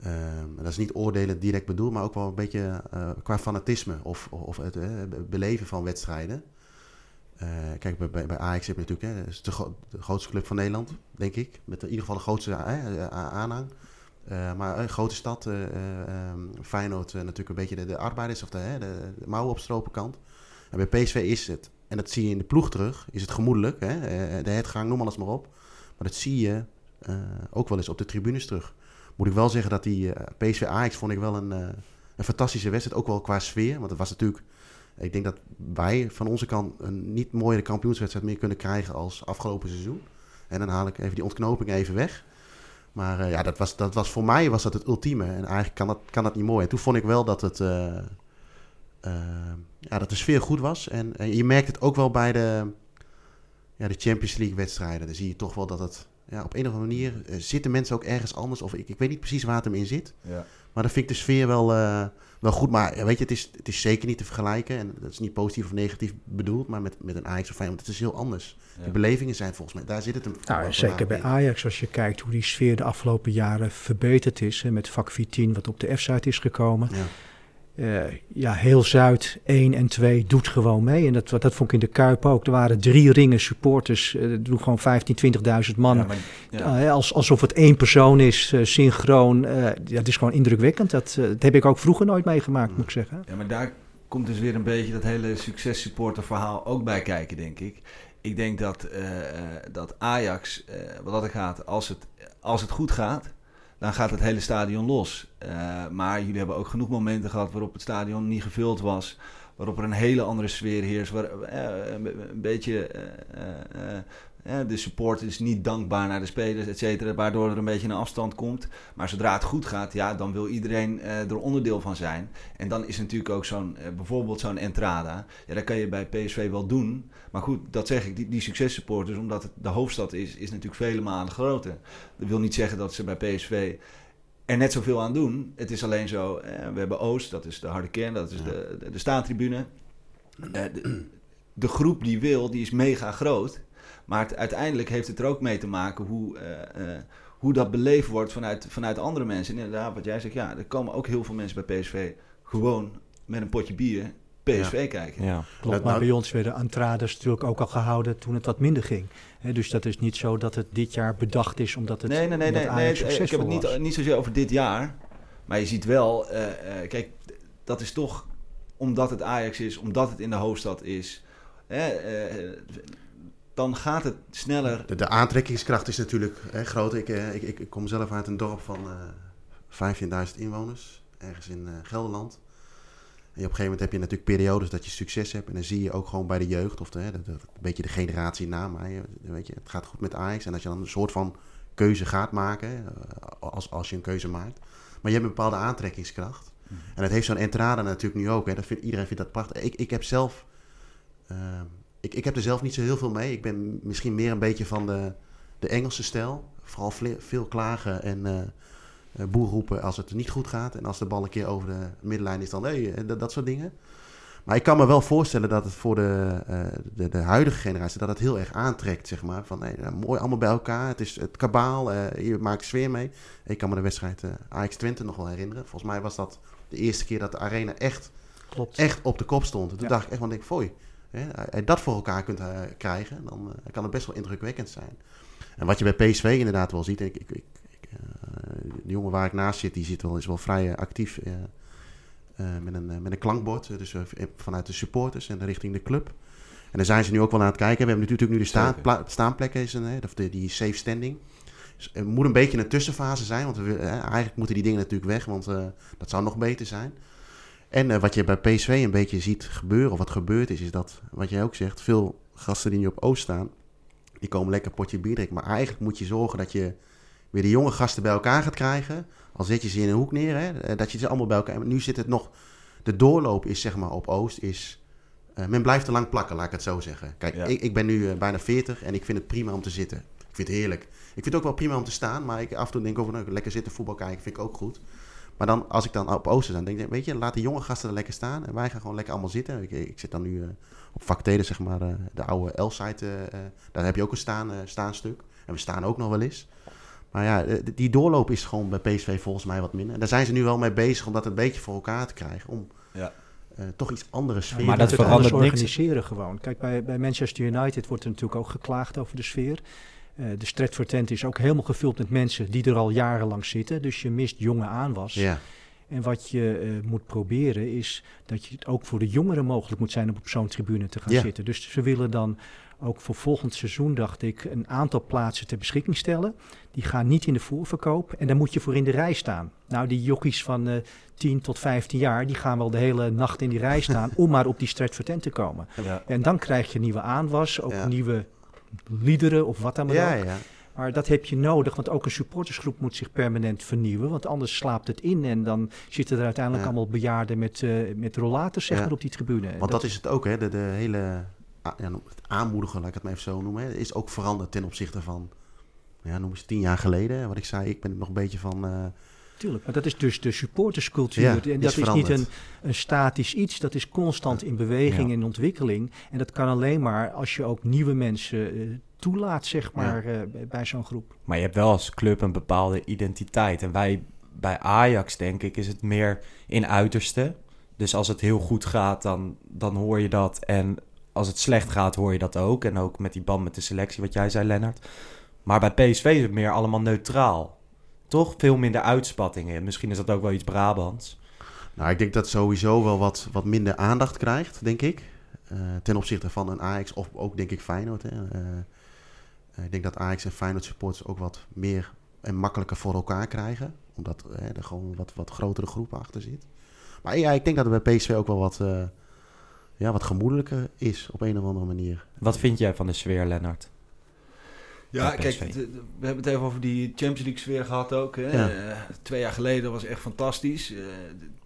eh, dat is niet oordelen direct bedoeld, maar ook wel een beetje eh, qua fanatisme of, of het eh, beleven van wedstrijden. Eh, kijk, bij, bij, Ajax heb je natuurlijk, hè, is de, gro- de grootste club van Nederland, denk ik. Met in ieder geval de grootste aanhang. Maar een grote stad, ehm, Feyenoord natuurlijk een beetje de, de arbeiders of de, hè, de, de mouwen opstropen kant. En bij PSV is het, en dat zie je in de ploeg terug, is het gemoedelijk. Hè? de headgang, noem alles maar op. Maar dat zie je ook wel eens op de tribunes terug. Moet ik wel zeggen dat die eh, PSV Ajax vond ik wel een, eh, een fantastische wedstrijd. Ook wel qua sfeer. Want het was natuurlijk... Ik denk dat wij van onze kant een niet mooiere kampioenswedstrijd meer kunnen krijgen als afgelopen seizoen. En dan haal ik even die ontknoping even weg. Maar eh, ja, dat was, dat was voor mij was dat het ultieme. En eigenlijk kan dat, kan dat niet mooi. En toen vond ik wel dat het... ja, dat de sfeer goed was. En, en je merkt het ook wel bij de, ja, de Champions League wedstrijden. Dan zie je toch wel dat het ja, op een of andere manier eh, zitten mensen ook ergens anders. Of ik, ik weet niet precies waar het hem in zit. Ja. Maar dan vind ik de sfeer wel, eh, wel goed. Maar ja, weet je, het is, het is zeker niet te vergelijken. En dat is niet positief of negatief bedoeld. Maar met, met een Ajax of Feyenoord, het is heel anders. Ja. De belevingen zijn volgens mij, daar zit het hem nou, voor- zeker bij in. Ajax, als je kijkt hoe die sfeer de afgelopen jaren verbeterd is. Hè, met vak 14, wat op de F-site is gekomen. Ja. Eh, ja, heel Zuid 1 en 2 doet gewoon mee. En dat, dat vond ik in de Kuip ook. Er waren drie ringen supporters. eh, Er doen gewoon 15, 20.000 man. Ja, maar- ja. Ja, als, alsof het één persoon is, eh, synchroon. eh, ja, het is gewoon indrukwekkend. Dat, eh, dat heb ik ook vroeger nooit meegemaakt, moet ik zeggen. Ja, maar daar komt dus weer een beetje dat hele successupporter verhaal ook bij kijken, denk ik. Ik denk dat, eh, eh, dat Ajax, eh, wat dat gaat, als het, als het goed gaat, dan gaat het hele stadion los. Eh, maar jullie hebben ook genoeg momenten gehad waarop het stadion niet gevuld was. Waarop er een hele andere sfeer heerst. Waar, eh, een, een beetje eh, eh, eh, de support is niet dankbaar naar de spelers, et cetera. Waardoor er een beetje een afstand komt. Maar zodra het goed gaat, ja, dan wil iedereen eh, er onderdeel van zijn. En dan is natuurlijk ook zo'n, eh, bijvoorbeeld zo'n Entrada. Ja, dat kan je bij PSV wel doen. Maar goed, dat zeg ik, die, die successupporters, omdat het de hoofdstad is, is natuurlijk vele malen groter. Dat wil niet zeggen dat ze bij PSV er net zoveel aan doen. Het is alleen zo, eh, we hebben Oost, dat is de harde kern, dat is Ja. de, de, de staantribune. Eh, de, de groep die wil, die is mega groot. Maar het, uiteindelijk heeft het er ook mee te maken hoe, eh, eh, hoe dat beleefd wordt vanuit, vanuit andere mensen. En inderdaad, wat jij zegt, ja, er komen ook heel veel mensen bij PSV gewoon met een potje bier PSV kijken. Ja. Klopt, maar nou- bij ons werden Antrades natuurlijk ook al gehouden toen het wat minder ging. Hè, dus dat is niet zo dat het dit jaar bedacht is omdat het Nee, nee, nee, nee, Ajax nee, het- ik heb het niet, was. niet zozeer over dit jaar. Maar je ziet wel, eh, eh, kijk, dat is toch omdat het Ajax is, omdat het in de hoofdstad is. Hè, eh, dan gaat het sneller. De, de aantrekkingskracht is natuurlijk hè, groot. Ik, eh, ik, ik, ik kom zelf uit een dorp van eh 15.000 inwoners, ergens in eh, Gelderland. En op een gegeven moment heb je natuurlijk periodes dat je succes hebt. En dan zie je ook gewoon bij de jeugd, of de, hè, de, de- een beetje de generatie na mij. Weet je, het gaat goed met Ajax. En als je dan een soort van keuze gaat maken, eh, als, als je een keuze maakt. Maar je hebt een bepaalde aantrekkingskracht. En dat heeft zo'n Entrada natuurlijk nu ook. Hè. Dat vindt, iedereen vindt dat prachtig. Ik, ik heb zelf... eh, ik, ik heb er zelf niet zo heel veel mee. Ik ben misschien meer een beetje van de, de Engelse stijl. Vooral veel klagen en eh, boer roepen als het niet goed gaat. En als de bal een keer over de middenlijn is, dan hey, eh, dat, dat soort dingen. Maar ik kan me wel voorstellen dat het voor de, eh, de, de huidige generatie dat het heel erg aantrekt, zeg maar. Van hey, mooi allemaal bij elkaar. Het is het kabaal. eh je maakt sfeer mee. Ik kan me de wedstrijd eh Ajax Twente nog wel herinneren. Volgens mij was dat de eerste keer dat de arena echt Klopt. echt op de kop stond. Toen Ja. dacht ik echt van, denk, foei. Als je dat voor elkaar kunt eh, krijgen, dan eh, kan het best wel indrukwekkend zijn. En wat je bij PSV inderdaad wel ziet, ik, ik, ik, ik, eh, de jongen waar ik naast zit, die zit wel, is wel vrij eh, actief eh, eh, met, een, eh, met een klankbord. eh, Dus eh, vanuit de supporters en richting de club. En daar zijn ze nu ook wel aan het kijken. We hebben natuurlijk nu de staan, staanplekken, is een, of de, die safe standing. Dus het moet een beetje een tussenfase zijn, want we, eigenlijk moeten die dingen natuurlijk weg, want eh, dat zou nog beter zijn. En eh, wat je bij PSV een beetje ziet gebeuren, of wat gebeurd is, is dat, wat jij ook zegt, veel gasten die nu op Oost staan, die komen lekker potje bier drinken. Maar eigenlijk moet je zorgen dat je weer de jonge gasten bij elkaar gaat krijgen. Al zet je ze in een hoek neer, hè, eh, dat je ze allemaal bij elkaar... Nu zit het nog... De doorloop is zeg maar op Oost is... eh, men blijft te lang plakken, laat ik het zo zeggen. Kijk, Ja. ik, ik ben nu eh, bijna 40 en ik vind het prima om te zitten. Ik vind het heerlijk. Ik vind het ook wel prima om te staan, maar ik af en toe denk ik over, nou, lekker zitten voetbal kijken, vind ik ook goed. Maar dan, als ik dan op Oosten sta, denk ik, weet je, laat de jonge gasten er lekker staan. En wij gaan gewoon lekker allemaal zitten. Ik, ik zit dan nu op Factede, zeg maar, de oude L-site. daar heb je ook een staan, staanstuk. En we staan ook nog wel eens. Maar ja, eh, die doorloop is gewoon bij PSV volgens mij wat minder. En daar zijn ze nu wel mee bezig om dat een beetje voor elkaar te krijgen. Om Ja. eh, toch iets andere sfeer. Ja, Maar dat verandert anders niks. organiseren gewoon. Kijk, bij, bij Manchester United wordt er natuurlijk ook geklaagd over de sfeer. Eh, de Stratford tent is ook helemaal gevuld met mensen die er al jarenlang zitten. Dus je mist jonge aanwas. Ja, En wat je eh, moet proberen is dat je het ook voor de jongeren mogelijk moet zijn om op zo'n tribune te gaan Ja. zitten. Dus ze willen dan ook voor volgend seizoen, dacht ik, een aantal plaatsen ter beschikking stellen. Die gaan niet in de voorverkoop en daar moet je voor in de rij staan. Nou, die jockeys van eh 10 tot 15 jaar, die gaan wel de hele nacht in die rij staan om maar op die Stratford tent te komen. Ja. En dan krijg je nieuwe aanwas, ook Ja. nieuwe liederen of wat dan maar ja, ook. ja. Maar dat heb je nodig, want ook een supportersgroep moet zich permanent vernieuwen. Want anders slaapt het in en dan zitten er uiteindelijk allemaal bejaarden met, eh met rollators zeg maar, op die tribune. Want dat is het ook, hè. De, de hele ja, het aanmoedigen, laat ik het maar even zo noemen, hè, is ook veranderd ten opzichte van, ja, noem eens tien jaar geleden. Wat ik zei, ik ben nog een beetje van... eh, Tuurlijk, maar dat is dus de supporterscultuur. Ja, en dat is is, niet een, een statisch iets, dat is constant in beweging Ja. en ontwikkeling. En dat kan alleen maar als je ook nieuwe mensen eh, toelaat, zeg maar, eh, bij, bij zo'n groep. Maar je hebt wel als club een bepaalde identiteit. En wij bij Ajax, denk ik, is het meer in uiterste. Dus als het heel goed gaat, dan, dan hoor je dat. En als het slecht gaat, hoor je dat ook. En ook met die band met de selectie, wat jij zei, Lennart. Maar bij PSV is het meer allemaal neutraal. Toch? Veel minder uitspattingen. Misschien is dat ook wel iets Brabants. Nou, ik denk dat sowieso wel wat, wat minder aandacht krijgt, denk ik. Eh, ten opzichte van een Ajax of ook, denk ik, Feyenoord. Hè. Eh, eh, ik denk dat Ajax en Feyenoord supporters ook wat meer en makkelijker voor elkaar krijgen. Omdat eh, er gewoon wat, wat grotere groepen achter zit. Maar ja, ik denk dat het bij PSV ook wel wat, ja, wat gemoedelijker is op een of andere manier. Wat vind jij van de sfeer, Lennart? Ja, kijk, we hebben het even over die Champions League sfeer gehad ook. Hè. Ja. Eh, twee jaar geleden was echt fantastisch. Eh,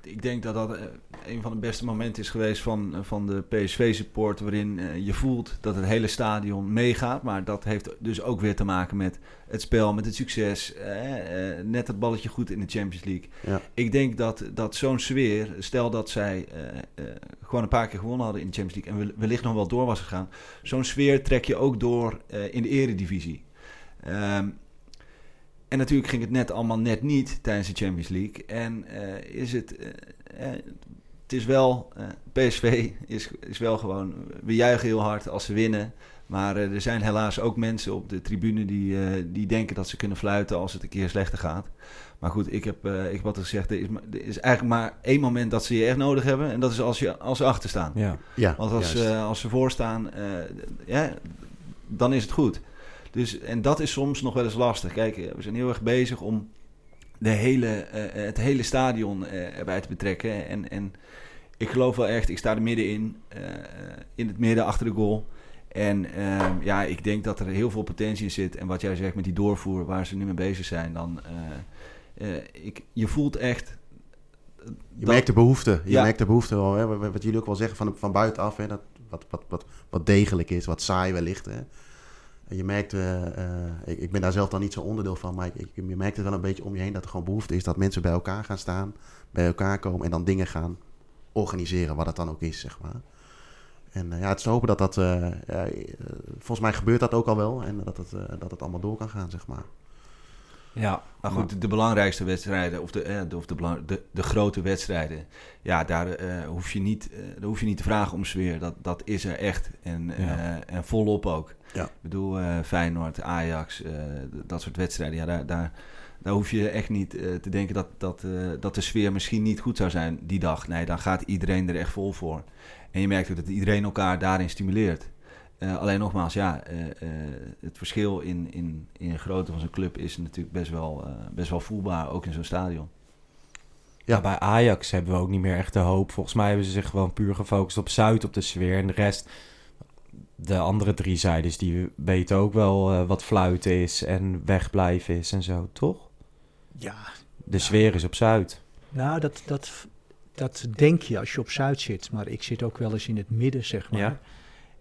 ik denk dat dat eh, een van de beste momenten is geweest van, van de PSV-support... waarin eh, je voelt dat het hele stadion meegaat. Maar dat heeft dus ook weer te maken met het spel, met het succes. eh, eh, net het balletje goed in de Champions League. Ja. Ik denk dat, dat zo'n sfeer, stel dat zij eh, eh, gewoon een paar keer gewonnen hadden in de Champions League... en wel- wellicht nog wel door was gegaan... zo'n sfeer trek je ook door eh, in de eredivisie. Ehm, en natuurlijk ging het net allemaal net niet tijdens de Champions League. En eh, is het, eh, eh, het is wel, eh, PSV is, is wel gewoon, we juichen heel hard als ze winnen. Maar er zijn helaas ook mensen op de tribune die, eh, die denken dat ze kunnen fluiten als het een keer slechter gaat. Maar goed, ik heb, eh, ik heb altijd gezegd, er is, er is eigenlijk maar één moment dat ze je echt nodig hebben. En dat is als, je, als ze achter staan. Ja. Ja, Want als, eh, als ze voorstaan, eh ja, dan is het goed. Dus, en dat is soms nog wel eens lastig. Kijk, eh, we zijn heel erg bezig om de hele, eh, het hele stadion eh, erbij te betrekken. En, en ik geloof wel echt, ik sta er middenin, in het midden achter de goal. En eh, ja, ik denk dat er heel veel potentie in zit. En wat jij zegt met die doorvoer waar ze nu mee bezig zijn, dan... ik, je voelt echt... Je dat- merkt de behoefte. Je Ja. merkt de behoefte wel. Hè? Wat wat jullie ook wel zeggen van, van buitenaf. Hè? Dat, wat, wat, wat, wat degelijk is, wat saai wellicht. Hè? Je merkt, eh, eh, ik, ik ben daar zelf dan niet zo onderdeel van. Maar ik, je merkt het wel een beetje om je heen dat er gewoon behoefte is dat mensen bij elkaar gaan staan. Bij elkaar komen en dan dingen gaan organiseren. Wat het dan ook is, zeg maar. En eh, ja, het is te hopen dat dat... volgens mij gebeurt dat ook al wel. En dat het, dat het allemaal door kan gaan, zeg maar. Ja, Maar goed, de, de belangrijkste wedstrijden, of de, eh, de, of de, belang- de, de grote wedstrijden, ja, daar, eh, hoef je niet, eh, daar hoef je niet te vragen om sfeer. Dat, dat is er echt. En, en volop ook. Ja. Ik bedoel, Feyenoord, Ajax, dat soort wedstrijden, ja, daar, daar, daar hoef je echt niet te denken dat, dat, dat de sfeer misschien niet goed zou zijn die dag. Nee, dan gaat iedereen er echt vol voor. En je merkt ook dat iedereen elkaar daarin stimuleert. Eh, alleen nogmaals, ja, eh, eh, het verschil in, in, in grootte van zo'n club is natuurlijk best wel, eh, best wel voelbaar, ook in zo'n stadion. Ja, bij Ajax hebben we ook niet meer echt de hoop. Volgens mij hebben ze zich gewoon puur gefocust op Zuid, op de sfeer. En de rest, de andere drie zijdes, die weten ook wel eh, wat fluiten is en wegblijven is en zo, toch? Ja, De sfeer is op Zuid. nou, dat, dat, dat denk je als je op Zuid zit. Maar ik zit ook wel eens in het midden, zeg maar. Ja.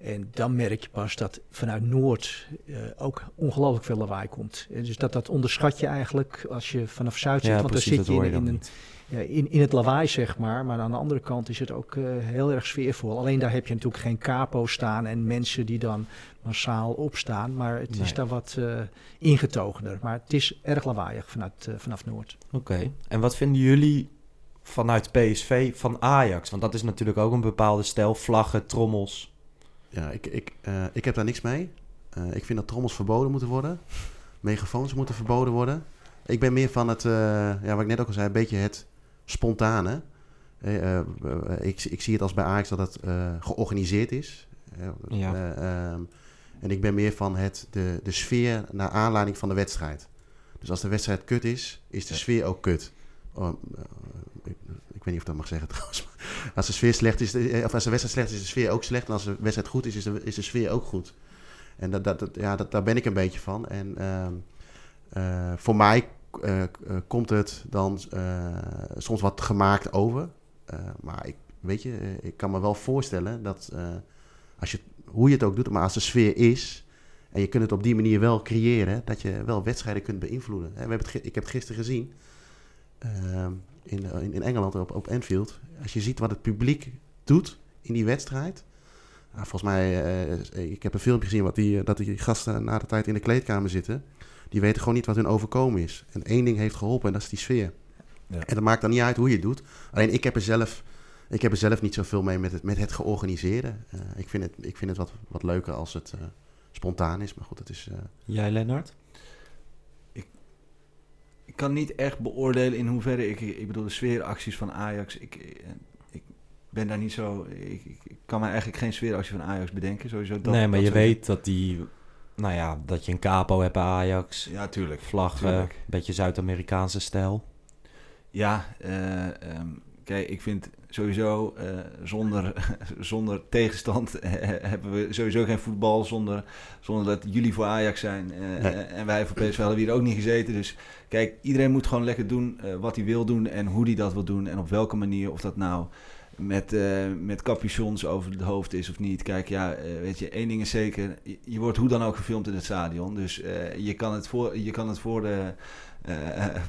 En dan merk je pas dat vanuit Noord eh, ook ongelooflijk veel lawaai komt. En dus dat, dat onderschat je eigenlijk als je vanaf Zuid zit. Ja, want precies, dan zit je in, in, een, ja, in, in het lawaai, zeg maar. Maar aan de andere kant is het ook eh, heel erg sfeervol. Alleen daar heb je natuurlijk geen capo staan en mensen die dan massaal opstaan. Maar het is daar wat eh, ingetogener. Maar het is erg lawaaiig vanuit, eh, vanaf Noord. Oké. En wat vinden jullie vanuit PSV van Ajax? Want dat is natuurlijk ook een bepaalde stijl. Vlaggen, trommels. Ja, ik, ik, eh, ik heb daar niks mee. Eh, ik vind dat trommels verboden moeten worden. Megafoons moeten verboden worden. Ik ben meer van het, eh, ja, wat ik net ook al zei, een beetje het spontane. Ik, ik zie het als bij Ajax dat het georganiseerd is. Eh, Ja. eh, ehm, en ik ben meer van het, de, de sfeer naar aanleiding van de wedstrijd. Dus als de wedstrijd kut is, is de sfeer ook kut. Oh, weet niet of ik dat mag zeggen *laughs* trouwens. Als de sfeer slecht is, eh, of als de wedstrijd slecht is, is de sfeer ook slecht. En als de wedstrijd goed is, is de, is de sfeer ook goed. En dat, dat, dat- ja, daar ben ik een beetje van. En ehm, eh, voor mij eh, komt het dan soms wat gemaakt over. Maar ik, weet je, ik kan me wel voorstellen dat als je, hoe je het ook doet, maar als de sfeer is en je kunt het op die manier wel creëren, dat je wel wedstrijden kunt beïnvloeden. En we hebben ik heb het gisteren gezien ehm, in, in, in Engeland op, op Anfield. Als je ziet wat het publiek doet in die wedstrijd. Nou, volgens mij, eh, ik heb een filmpje gezien wat die, dat die gasten na de tijd in de kleedkamer zitten. Die weten gewoon niet wat hun overkomen is. En één ding heeft geholpen en dat is die sfeer. Ja. En dat maakt dan niet uit hoe je het doet. Alleen ik heb er zelf, ik heb er zelf niet zoveel mee met het, met het georganiseerde. Eh, ik vind het, ik vind het wat, wat leuker als het eh, spontaan is. Maar goed, het is... eh, Jij, Lennart? Ik kan niet echt beoordelen in hoeverre ik, ik bedoel, de sfeeracties van Ajax, ik, eh, ik ben daar niet zo, ik, ik, kan me eigenlijk geen sfeeractie van Ajax bedenken, sowieso. Dat, nee, maar dat je weet dat die... Nou ja, dat je een capo hebt bij Ajax. Ja, tuurlijk. Vlaggen, een beetje Zuid-Amerikaanse stijl. Ja, eh, ehm, kijk, ik vind sowieso eh, zonder, *laughs* zonder tegenstand eh, hebben we sowieso geen voetbal. Zonder, zonder dat jullie voor Ajax zijn eh, Nee. en wij voor PSV hadden we hier ook niet gezeten. Dus kijk, iedereen moet gewoon lekker doen wat hij wil doen en hoe hij dat wil doen en op welke manier. Of dat nou met, met capuchons over het hoofd is of niet. Kijk, ja, weet je, één ding is zeker. Je, je wordt hoe dan ook gefilmd in het stadion. Dus je, kan het voor, je kan het voor de,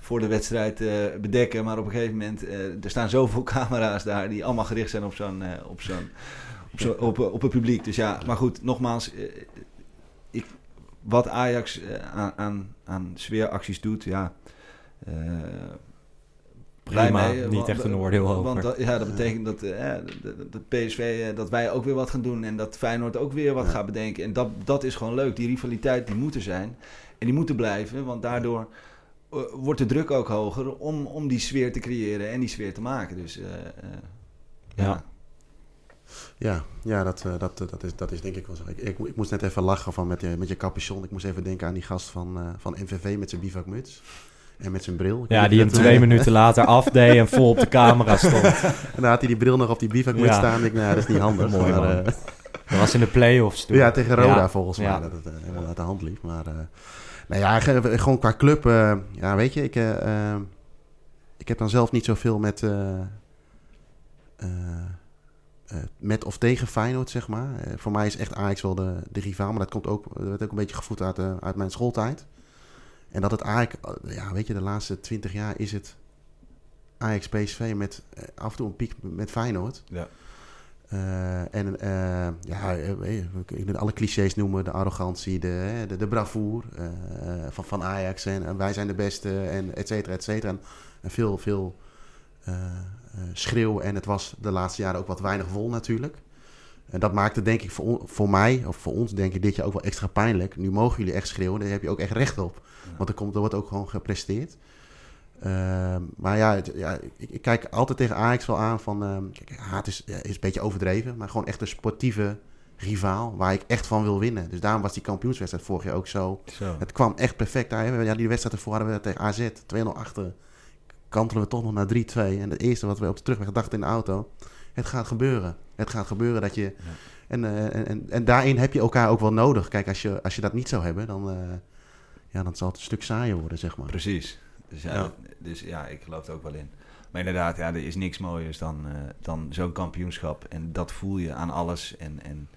voor de wedstrijd eh, bedekken. Maar op een gegeven moment, eh, er staan zoveel *laughs* camera's daar die allemaal gericht zijn op zo'n, eh, op zo'n, op, zo, op, op het publiek. Dus ja, maar goed, nogmaals, eh, ik, wat Ajax eh, aan, aan, aan sfeeracties doet, ja. eh, blij Prima, mee. niet want- echt een oordeel over. Want dat, ja, dat betekent dat, eh, de PSV, eh, dat wij ook weer wat gaan doen en dat Feyenoord ook weer wat Ja. gaat bedenken. En dat, dat is gewoon leuk. Die rivaliteit die moet er zijn. En die moet er blijven, want daardoor eh, wordt de druk ook hoger om, om die sfeer te creëren en die sfeer te maken. Dus eh, eh, ja. Ja. Ja, ja dat, eh, dat, eh, dat, is, dat is denk ik wel zo. Ik, ik, ik moest net even lachen van met, je, met je capuchon. Ik moest even denken aan die gast van, eh, van MVV met zijn bivakmuts. En met zijn bril. Ik Ja, die hem twee minuten later afdeed en vol op de camera stond. *laughs* En dan had hij die bril nog op die bivakmuts Ja. staan. Ik denk, nou, ja, dat is niet handig. Mooi, maar, eh, Dat was in de play-offs toen. ja, tegen Roda Ja. volgens mij. Ja. Dat het eh, helemaal uit de hand liep. Maar eh, nou ja, ge- gewoon qua club. eh, ja, weet je, ik, eh, eh, ik heb dan zelf niet zoveel met, met of tegen Feyenoord, zeg maar. Voor mij is echt Ajax wel de, de rivaal. Maar dat komt ook, dat werd ook een beetje gevoed uit, uit mijn schooltijd. En dat het Ajax, ja, weet je, de laatste twintig jaar is het Ajax PSV met af en toe een piek met Feyenoord. Ja. Eh, en eh, ja, eh, ik wil alle clichés noemen, de arrogantie, de, de, de bravoer eh, van, van Ajax en, wij zijn de beste en et cetera, et cetera. En, en veel, veel schreeuw en het was de laatste jaren ook wat weinig vol natuurlijk. En dat maakte denk ik voor, voor mij, of voor ons denk ik dit jaar ook wel extra pijnlijk. Nu mogen jullie echt schreeuwen, daar heb je ook echt recht op. Want er, komt, er wordt ook gewoon gepresteerd. Ehm, maar ja, het- ja ik, ik kijk altijd tegen Ajax wel aan van... ehm, kijk, haat is, ja, is een beetje overdreven, maar gewoon echt een sportieve rivaal waar ik echt van wil winnen. Dus daarom was die kampioenswedstrijd vorig jaar ook zo. Zo. Het kwam echt perfect. Ja, die wedstrijd ervoor hadden we tegen AZ 2-0 achter. Kantelen we toch nog naar 3-2. En het eerste wat we op de terugweg dachten in de auto... Het gaat gebeuren. Het gaat gebeuren dat je... En, eh, en, en, en daarin heb je elkaar ook wel nodig. Kijk, als je, als je dat niet zou hebben, dan, eh, ja, dan zal het een stuk saaier worden, zeg maar. Precies. Dus ja, Ja. dus ja, ik geloof er ook wel in. Maar inderdaad, ja, er is niks mooiers dan, eh, dan zo'n kampioenschap. En dat voel je aan alles. En, en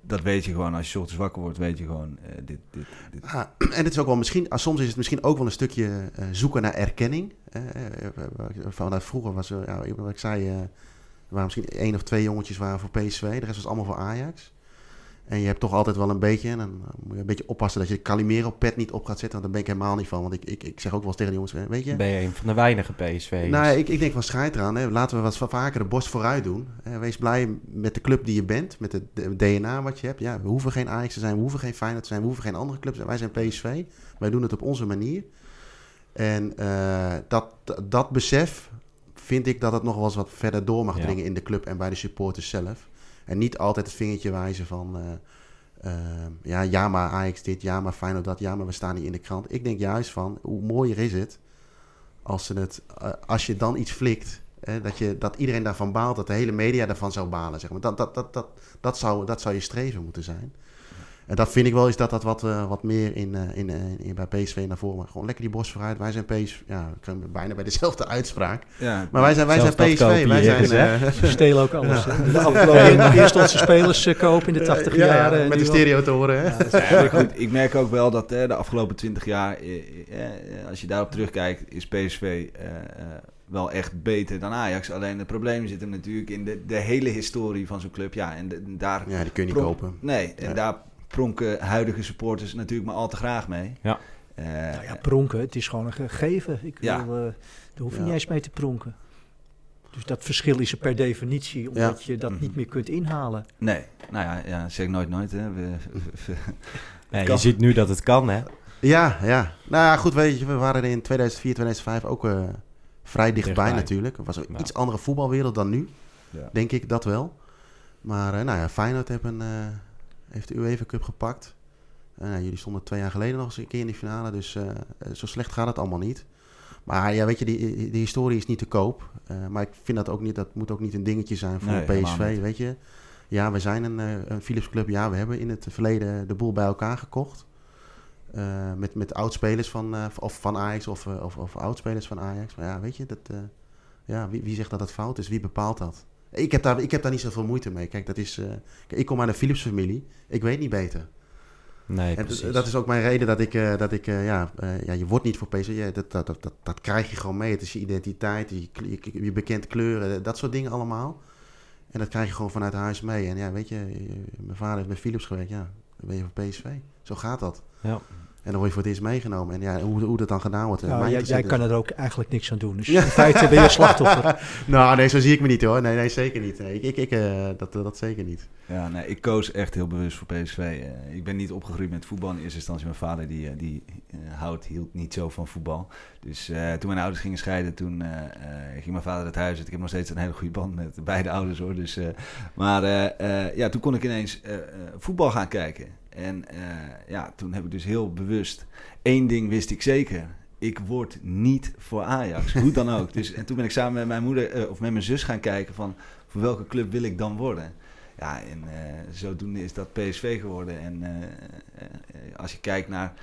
dat weet je gewoon, als je ochtends wakker wordt, weet je gewoon, eh, dit, dit, dit. Ah, en het is ook wel misschien, ah, soms is het misschien ook wel een stukje eh, zoeken naar erkenning. Eh, eh, eh, vanuit vroeger was er, ja, wat ik zei, eh, er waren misschien één of twee jongetjes waren voor PSV, de rest was allemaal voor Ajax. En je hebt toch altijd wel een beetje, en dan moet je een beetje oppassen dat je de Calimero-pet niet op gaat zetten, want daar ben ik helemaal niet van. Want ik, ik, ik zeg ook wel eens tegen de jongens, weet je, Ben je een van de weinige PSV'ers. nou, ik, ik denk van scheid eraan. Hè. Laten we wat vaker de borst vooruit doen. Hè. Wees blij met de club die je bent. Met het DNA wat je hebt. Ja, we hoeven geen Ajax te zijn. We hoeven geen Feyenoord te zijn. We hoeven geen andere club te zijn. Wij zijn PSV. Wij doen het op onze manier. En eh, dat, dat besef vind ik dat het nog wel eens wat verder door mag Ja. dringen in de club en bij de supporters zelf. En niet altijd het vingertje wijzen van... eh, eh, ja, ja, maar Ajax dit, ja, maar Feyenoord dat, ja, maar we staan niet in de krant. Ik denk juist van, hoe mooier is het als, ze het, eh, als je dan iets flikt, hè, dat, je, dat iedereen daarvan baalt, dat de hele media daarvan zou balen. Zeg maar. dat, dat, dat, dat, dat, zou, dat zou je streven moeten zijn. En dat vind ik wel is dat dat wat, eh, wat meer in, eh, in, eh, in, bij PSV naar voren. Gewoon lekker die borst vooruit. Wij zijn PSV. Ja, we komen bijna bij dezelfde uitspraak. Ja, Maar wij zijn, wij zijn PSV. Wij zijn, ze, eh, *laughs* Ze stelen ook alles. hè. De afgelopen eerst onze spelers kopen in de 80 ja, jaren. ja, en met de stereotoren. Hè? Ja, dat is- Ja, maar goed, ik merk ook wel dat de afgelopen 20 jaar, als je daarop terugkijkt, is PSV wel echt beter dan Ajax. Alleen het probleem zit hem natuurlijk in de, de hele historie van zo'n club. Ja, en de- daar, Ja, die kun je niet kopen. Nee, en Ja. daar pronken huidige supporters natuurlijk maar al te graag mee. Ja. Eh, Nou ja, pronken, het is gewoon een gegeven. Ik wil, Ja. eh, daar hoef je Ja. niet eens mee te pronken. Dus dat verschil is er per definitie, omdat je dat Mhm. niet meer kunt inhalen. nee, nou ja, ja, zeg nooit nooit. Hè. We, we- Nee, *laughs* je ziet nu dat het kan, hè? Ja, ja. Nou ja, goed, weet je, we waren er in 2004, 2005 ook eh, vrij dichtbij, Dichtbij. natuurlijk. Het was een Ja. iets andere voetbalwereld dan nu, Ja. denk ik, dat wel. Maar eh, nou ja, Feyenoord heeft, een, eh, heeft de UEFA Cup gepakt. Eh, nou, jullie stonden twee jaar geleden nog eens een keer in die finale, dus eh, zo slecht gaat het allemaal niet. Maar ja, weet je, die, die historie is niet te koop. Eh, maar ik vind dat ook niet, dat moet ook niet een dingetje zijn voor Nee, PSV, weet je. Ja, we zijn een, eh, een Philips Club. Ja, we hebben in het verleden de boel bij elkaar gekocht. Eh, met, met oudspelers van, eh, of van Ajax of, eh, of, of oudspelers van Ajax. Maar ja, weet je, dat, eh, ja, wie, wie zegt dat het fout is? Wie bepaalt dat? Ik heb daar, ik heb daar niet zoveel moeite mee. Kijk, dat is, eh, ik kom uit een Philips-familie. Ik weet niet beter. Nee, En precies. dat is ook mijn reden dat ik, eh, dat ik eh, ja, ja, je wordt niet voor PSV. Dat, dat, dat, dat, krijg je gewoon mee. Het is je identiteit, je, je, je bekend kleuren, dat soort dingen allemaal. En dat krijg je gewoon vanuit huis mee. En ja, weet je, je- mijn vader heeft bij Philips gewerkt. Ja, dan ben je voor PSV. Zo gaat dat. Ja. En dan word je voor het eerst meegenomen. En ja, hoe, hoe dat dan gedaan wordt. eh, Nou, jij, kan er ook eigenlijk niks aan doen. Dus in feite ben je *laughs* slachtoffer. Nou, nee, zo zie ik me niet hoor. Nee, nee zeker niet. Nee, ik, ik, ik, eh, dat, dat zeker niet. Ja, nee, ik koos echt heel bewust voor PSV. Eh, ik ben niet opgegroeid met voetbal. In eerste instantie mijn vader die, eh, die eh, houdt, hield niet zo van voetbal. Dus eh, toen mijn ouders gingen scheiden, toen eh, eh, ging mijn vader het huis uit. Ik heb nog steeds een hele goede band met beide ouders hoor. Dus, eh, maar eh, eh, ja, toen kon ik ineens eh, eh, voetbal gaan kijken. En eh, ja, toen heb ik dus heel bewust... één ding wist ik zeker. Ik word niet voor Ajax, hoe dan ook. Dus, en toen ben ik samen met mijn moeder eh, of met mijn zus gaan kijken van... voor welke club wil ik dan worden? Ja, en eh, zodoende is dat PSV geworden. En als je kijkt naar,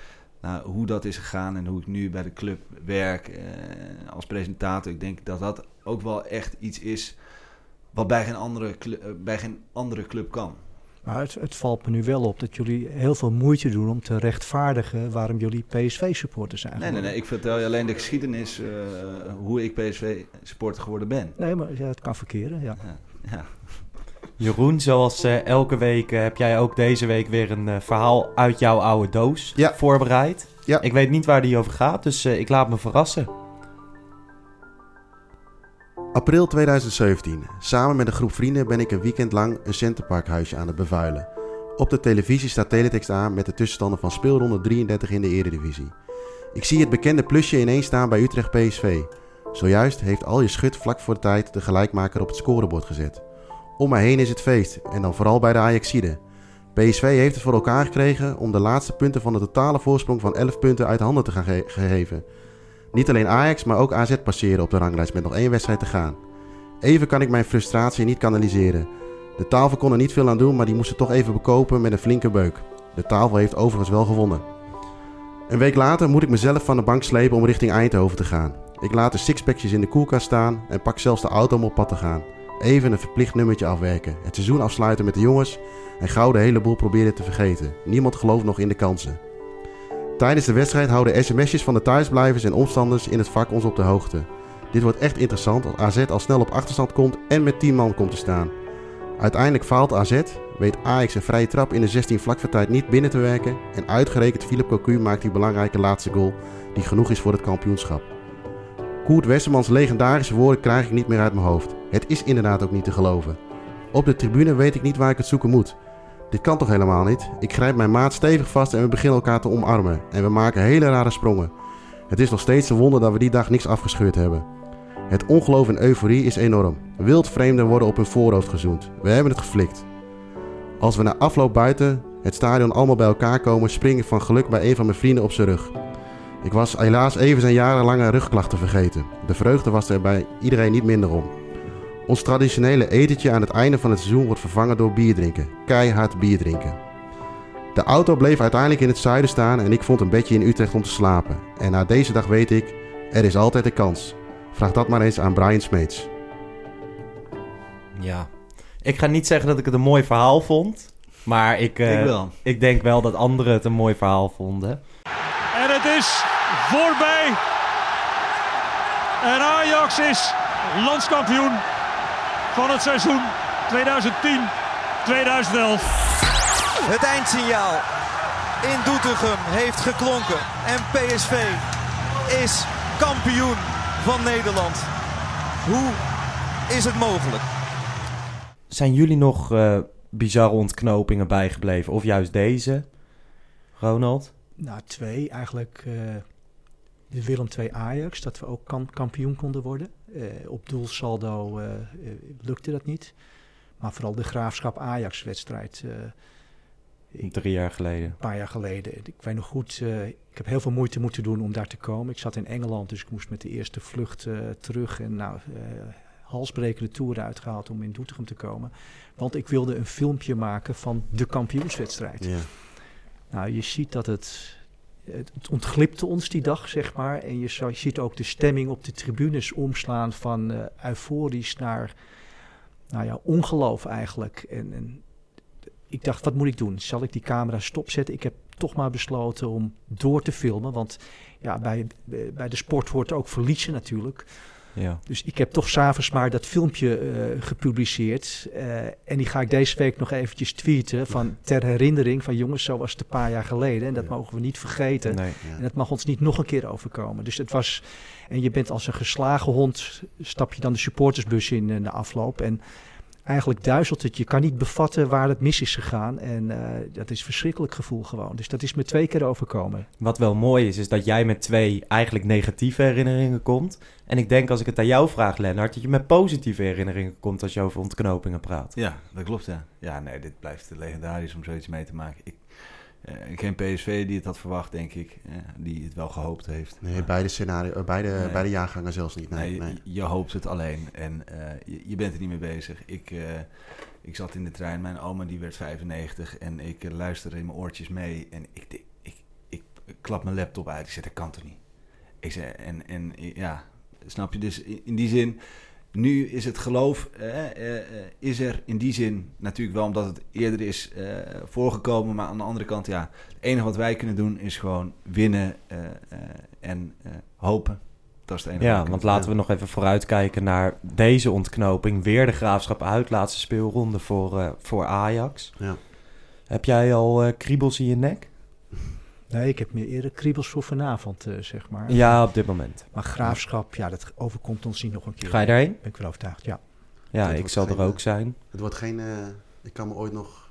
hoe dat is gegaan en hoe ik nu bij de club werk als presentator, ik denk dat dat ook wel echt iets is wat bij andere, bij geen andere club kan. Maar het, het valt me nu wel op dat jullie heel veel moeite doen om te rechtvaardigen waarom jullie PSV-supporters zijn. Nee, nee, nee, ik vertel je alleen de geschiedenis eh, hoe ik PSV-supporter geworden ben. Nee, maar ja, het kan verkeren, ja. Ja, ja. Jeroen, zoals eh, elke week eh, heb jij ook deze week weer een verhaal uit jouw oude doos Ja. voorbereid. Ja. Ik weet niet waar die over gaat, dus eh, ik laat me verrassen. April 2017. Samen met een groep vrienden ben ik een weekend lang een Centerparkhuisje aan het bevuilen. Op de televisie staat teletext aan met de tussenstanden van speelronde 33 in de Eredivisie. Ik zie het bekende plusje ineens staan bij Utrecht PSV. Zojuist heeft al je schut vlak voor de tijd de gelijkmaker op het scorebord gezet. Om mij heen is het feest en dan vooral bij de Ajaxide. PSV heeft het voor elkaar gekregen om de laatste punten van de totale voorsprong van 11 punten uit handen te gaan ge- gegeven. Niet alleen Ajax, maar ook AZ passeren op de ranglijst met nog één wedstrijd te gaan. Even kan ik mijn frustratie niet kanaliseren. De tafel kon er niet veel aan doen, maar die moesten toch even bekopen met een flinke beuk. De tafel heeft overigens wel gewonnen. Een week later moet ik mezelf van de bank slepen om richting Eindhoven te gaan. Ik laat de sixpackjes in de koelkast staan en pak zelfs de auto om op pad te gaan. Even een verplicht nummertje afwerken. Het seizoen afsluiten met de jongens en gauw de hele boel proberen te vergeten. Niemand gelooft nog in de kansen. Tijdens de wedstrijd houden sms'jes van de thuisblijvers en omstanders in het vak ons op de hoogte. Dit wordt echt interessant als AZ al snel op achterstand komt en met 10 man komt te staan. Uiteindelijk faalt AZ, weet Ajax een vrije trap in de 16 vlak niet binnen te werken en uitgerekend Philip Cocu maakt die belangrijke laatste goal die genoeg is voor het kampioenschap. Koert Westermans legendarische woorden krijg ik niet meer uit mijn hoofd. Het is inderdaad ook niet te geloven. Op de tribune weet ik niet waar ik het zoeken moet. Dit kan toch helemaal niet? Ik grijp mijn maat stevig vast en we beginnen elkaar te omarmen. En we maken hele rare sprongen. Het is nog steeds een wonder dat we die dag niks afgescheurd hebben. Het ongeloof en euforie is enorm. Wildvreemden worden op hun voorhoofd gezoend. We hebben het geflikt. Als we na afloop buiten het stadion allemaal bij elkaar komen, spring ik van geluk bij een van mijn vrienden op zijn rug. Ik was helaas even zijn jarenlange rugklachten vergeten. De vreugde was er bij iedereen niet minder om. Ons traditionele etentje aan het einde van het seizoen wordt vervangen door bier drinken. Keihard bier drinken. De auto bleef uiteindelijk in het zuiden staan en ik vond een bedje in Utrecht om te slapen. En na deze dag weet ik, er is altijd een kans. Vraag dat maar eens aan Brian Smeets. Ja. Ik ga niet zeggen dat ik het een mooi verhaal vond. Maar ik, eh, ik wel. ik denk wel dat anderen het een mooi verhaal vonden. En het is voorbij. En Ajax is landskampioen van het seizoen 2010-2011. Het eindsignaal in Doetinchem heeft geklonken. En PSV is kampioen van Nederland. Hoe is het mogelijk? Zijn jullie nog eh, bizarre ontknopingen bijgebleven? Of juist deze? Ronald? Nou, twee eigenlijk. eh, de Willem II Ajax, dat we ook kam- kampioen konden worden. Eh, op doelsaldo eh, eh, lukte dat niet. Maar vooral de Graafschap Ajax-wedstrijd. Drie jaar geleden. een paar jaar geleden. Ik weet nog goed, ik heb heel veel moeite moeten doen om daar te komen. Ik zat in Engeland, dus ik moest met de eerste vlucht terug. En nou, eh halsbrekende toer uitgehaald om in Doetinchem te komen. Want ik wilde een filmpje maken van de kampioenswedstrijd. Ja. Nou, je ziet dat het, het, ontglipte ons die dag, zeg maar. En je ziet ook de stemming op de tribunes omslaan van eh, euforisch naar, nou ja, ongeloof eigenlijk. En, en ik dacht, wat moet ik doen? Zal ik die camera stopzetten? Ik heb toch maar besloten om door te filmen. Want ja, bij, bij de sport hoort ook verliezen natuurlijk. Ja. Dus ik heb toch s'avonds maar dat filmpje eh, gepubliceerd. Eh, en die ga ik deze week nog eventjes tweeten. Van, ter herinnering van jongens, zo was het een paar jaar geleden. En dat mogen we niet vergeten. Nee. Ja. En dat mag ons niet nog een keer overkomen. Dus het was. En je bent als een geslagen hond. Stap je dan de supportersbus in in de afloop. En eigenlijk duizelt het. Je kan niet bevatten waar het mis is gegaan. En eh, dat is een verschrikkelijk gevoel gewoon. Dus dat is me twee keer overkomen. Wat wel mooi is, is dat jij met twee eigenlijk negatieve herinneringen komt. En ik denk als ik het aan jou vraag, Lennart, dat je met positieve herinneringen komt als je over ontknopingen praat. Ja, dat klopt, ja. Ja, nee, dit blijft legendarisch om zoiets mee te maken. Ik, geen PSV die het had verwacht, denk ik. eh, die het wel gehoopt heeft. Nee, Maar- beide, scenario, eh, beide, Nee. beide jaargangen zelfs niet. Nee, Nee, nee. Je, hoopt het alleen en eh, je, je bent er niet mee bezig. Ik, eh, ik zat in de trein, mijn oma die werd 95 en ik eh, luisterde in mijn oortjes mee. En ik, ik, ik, ik klap mijn laptop uit. Ik zeg, dat kan toch niet? Ik zei, en, en ja, snap je? Dus in die zin, nu is het geloof, eh, eh, eh, is er in die zin natuurlijk wel omdat het eerder is eh, voorgekomen. Maar aan de andere kant, ja, het enige wat wij kunnen doen is gewoon winnen eh, eh, en eh, hopen. Dat is het enige. wat Ja, want laten we nog even vooruitkijken naar deze ontknoping. Weer de graafschap uit, laatste speelronde voor, eh, voor Ajax. Ja. Heb jij al eh, kriebels in je nek? Nee, ik heb meer eerder kriebels voor vanavond, eh, zeg maar. Ja, op dit moment. Maar graafschap, ja, dat overkomt ons niet nog een keer. Ga je daarheen? Ben ik wel overtuigd, ja. Ja, ik zal er ook zijn. Het wordt geen... eh, ik kan me ooit nog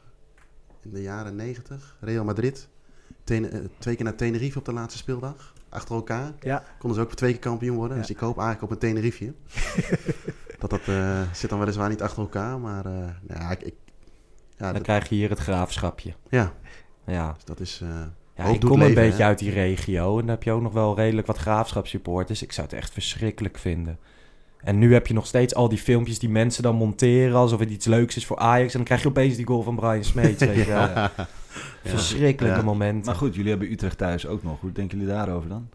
in de jaren 90, Real Madrid, eh, twee keer naar Tenerife op de laatste speeldag. Achter elkaar. Ja, Konden ze ook twee keer kampioen worden. Ja. Dus ik hoop eigenlijk op een Tenerife. *laughs* dat dat eh, zit dan weliswaar niet achter elkaar. Maar eh, nou ja, ik, ik, ja, Dan dat, krijg je hier het graafschapje. ja, Ja, dus dat is... ja Hoop ik kom een beetje hè? uit die regio. En dan heb je ook nog wel redelijk wat graafschapssupporters. Ik zou het echt verschrikkelijk vinden. En nu heb je nog steeds al die filmpjes die mensen dan monteren... alsof het iets leuks is voor Ajax. En dan krijg je opeens die goal van Brian Smeets. *laughs* Ja. *laughs* Verschrikkelijke Ja. momenten. Maar goed, jullie hebben Utrecht thuis ook nog. Hoe denken jullie daarover dan?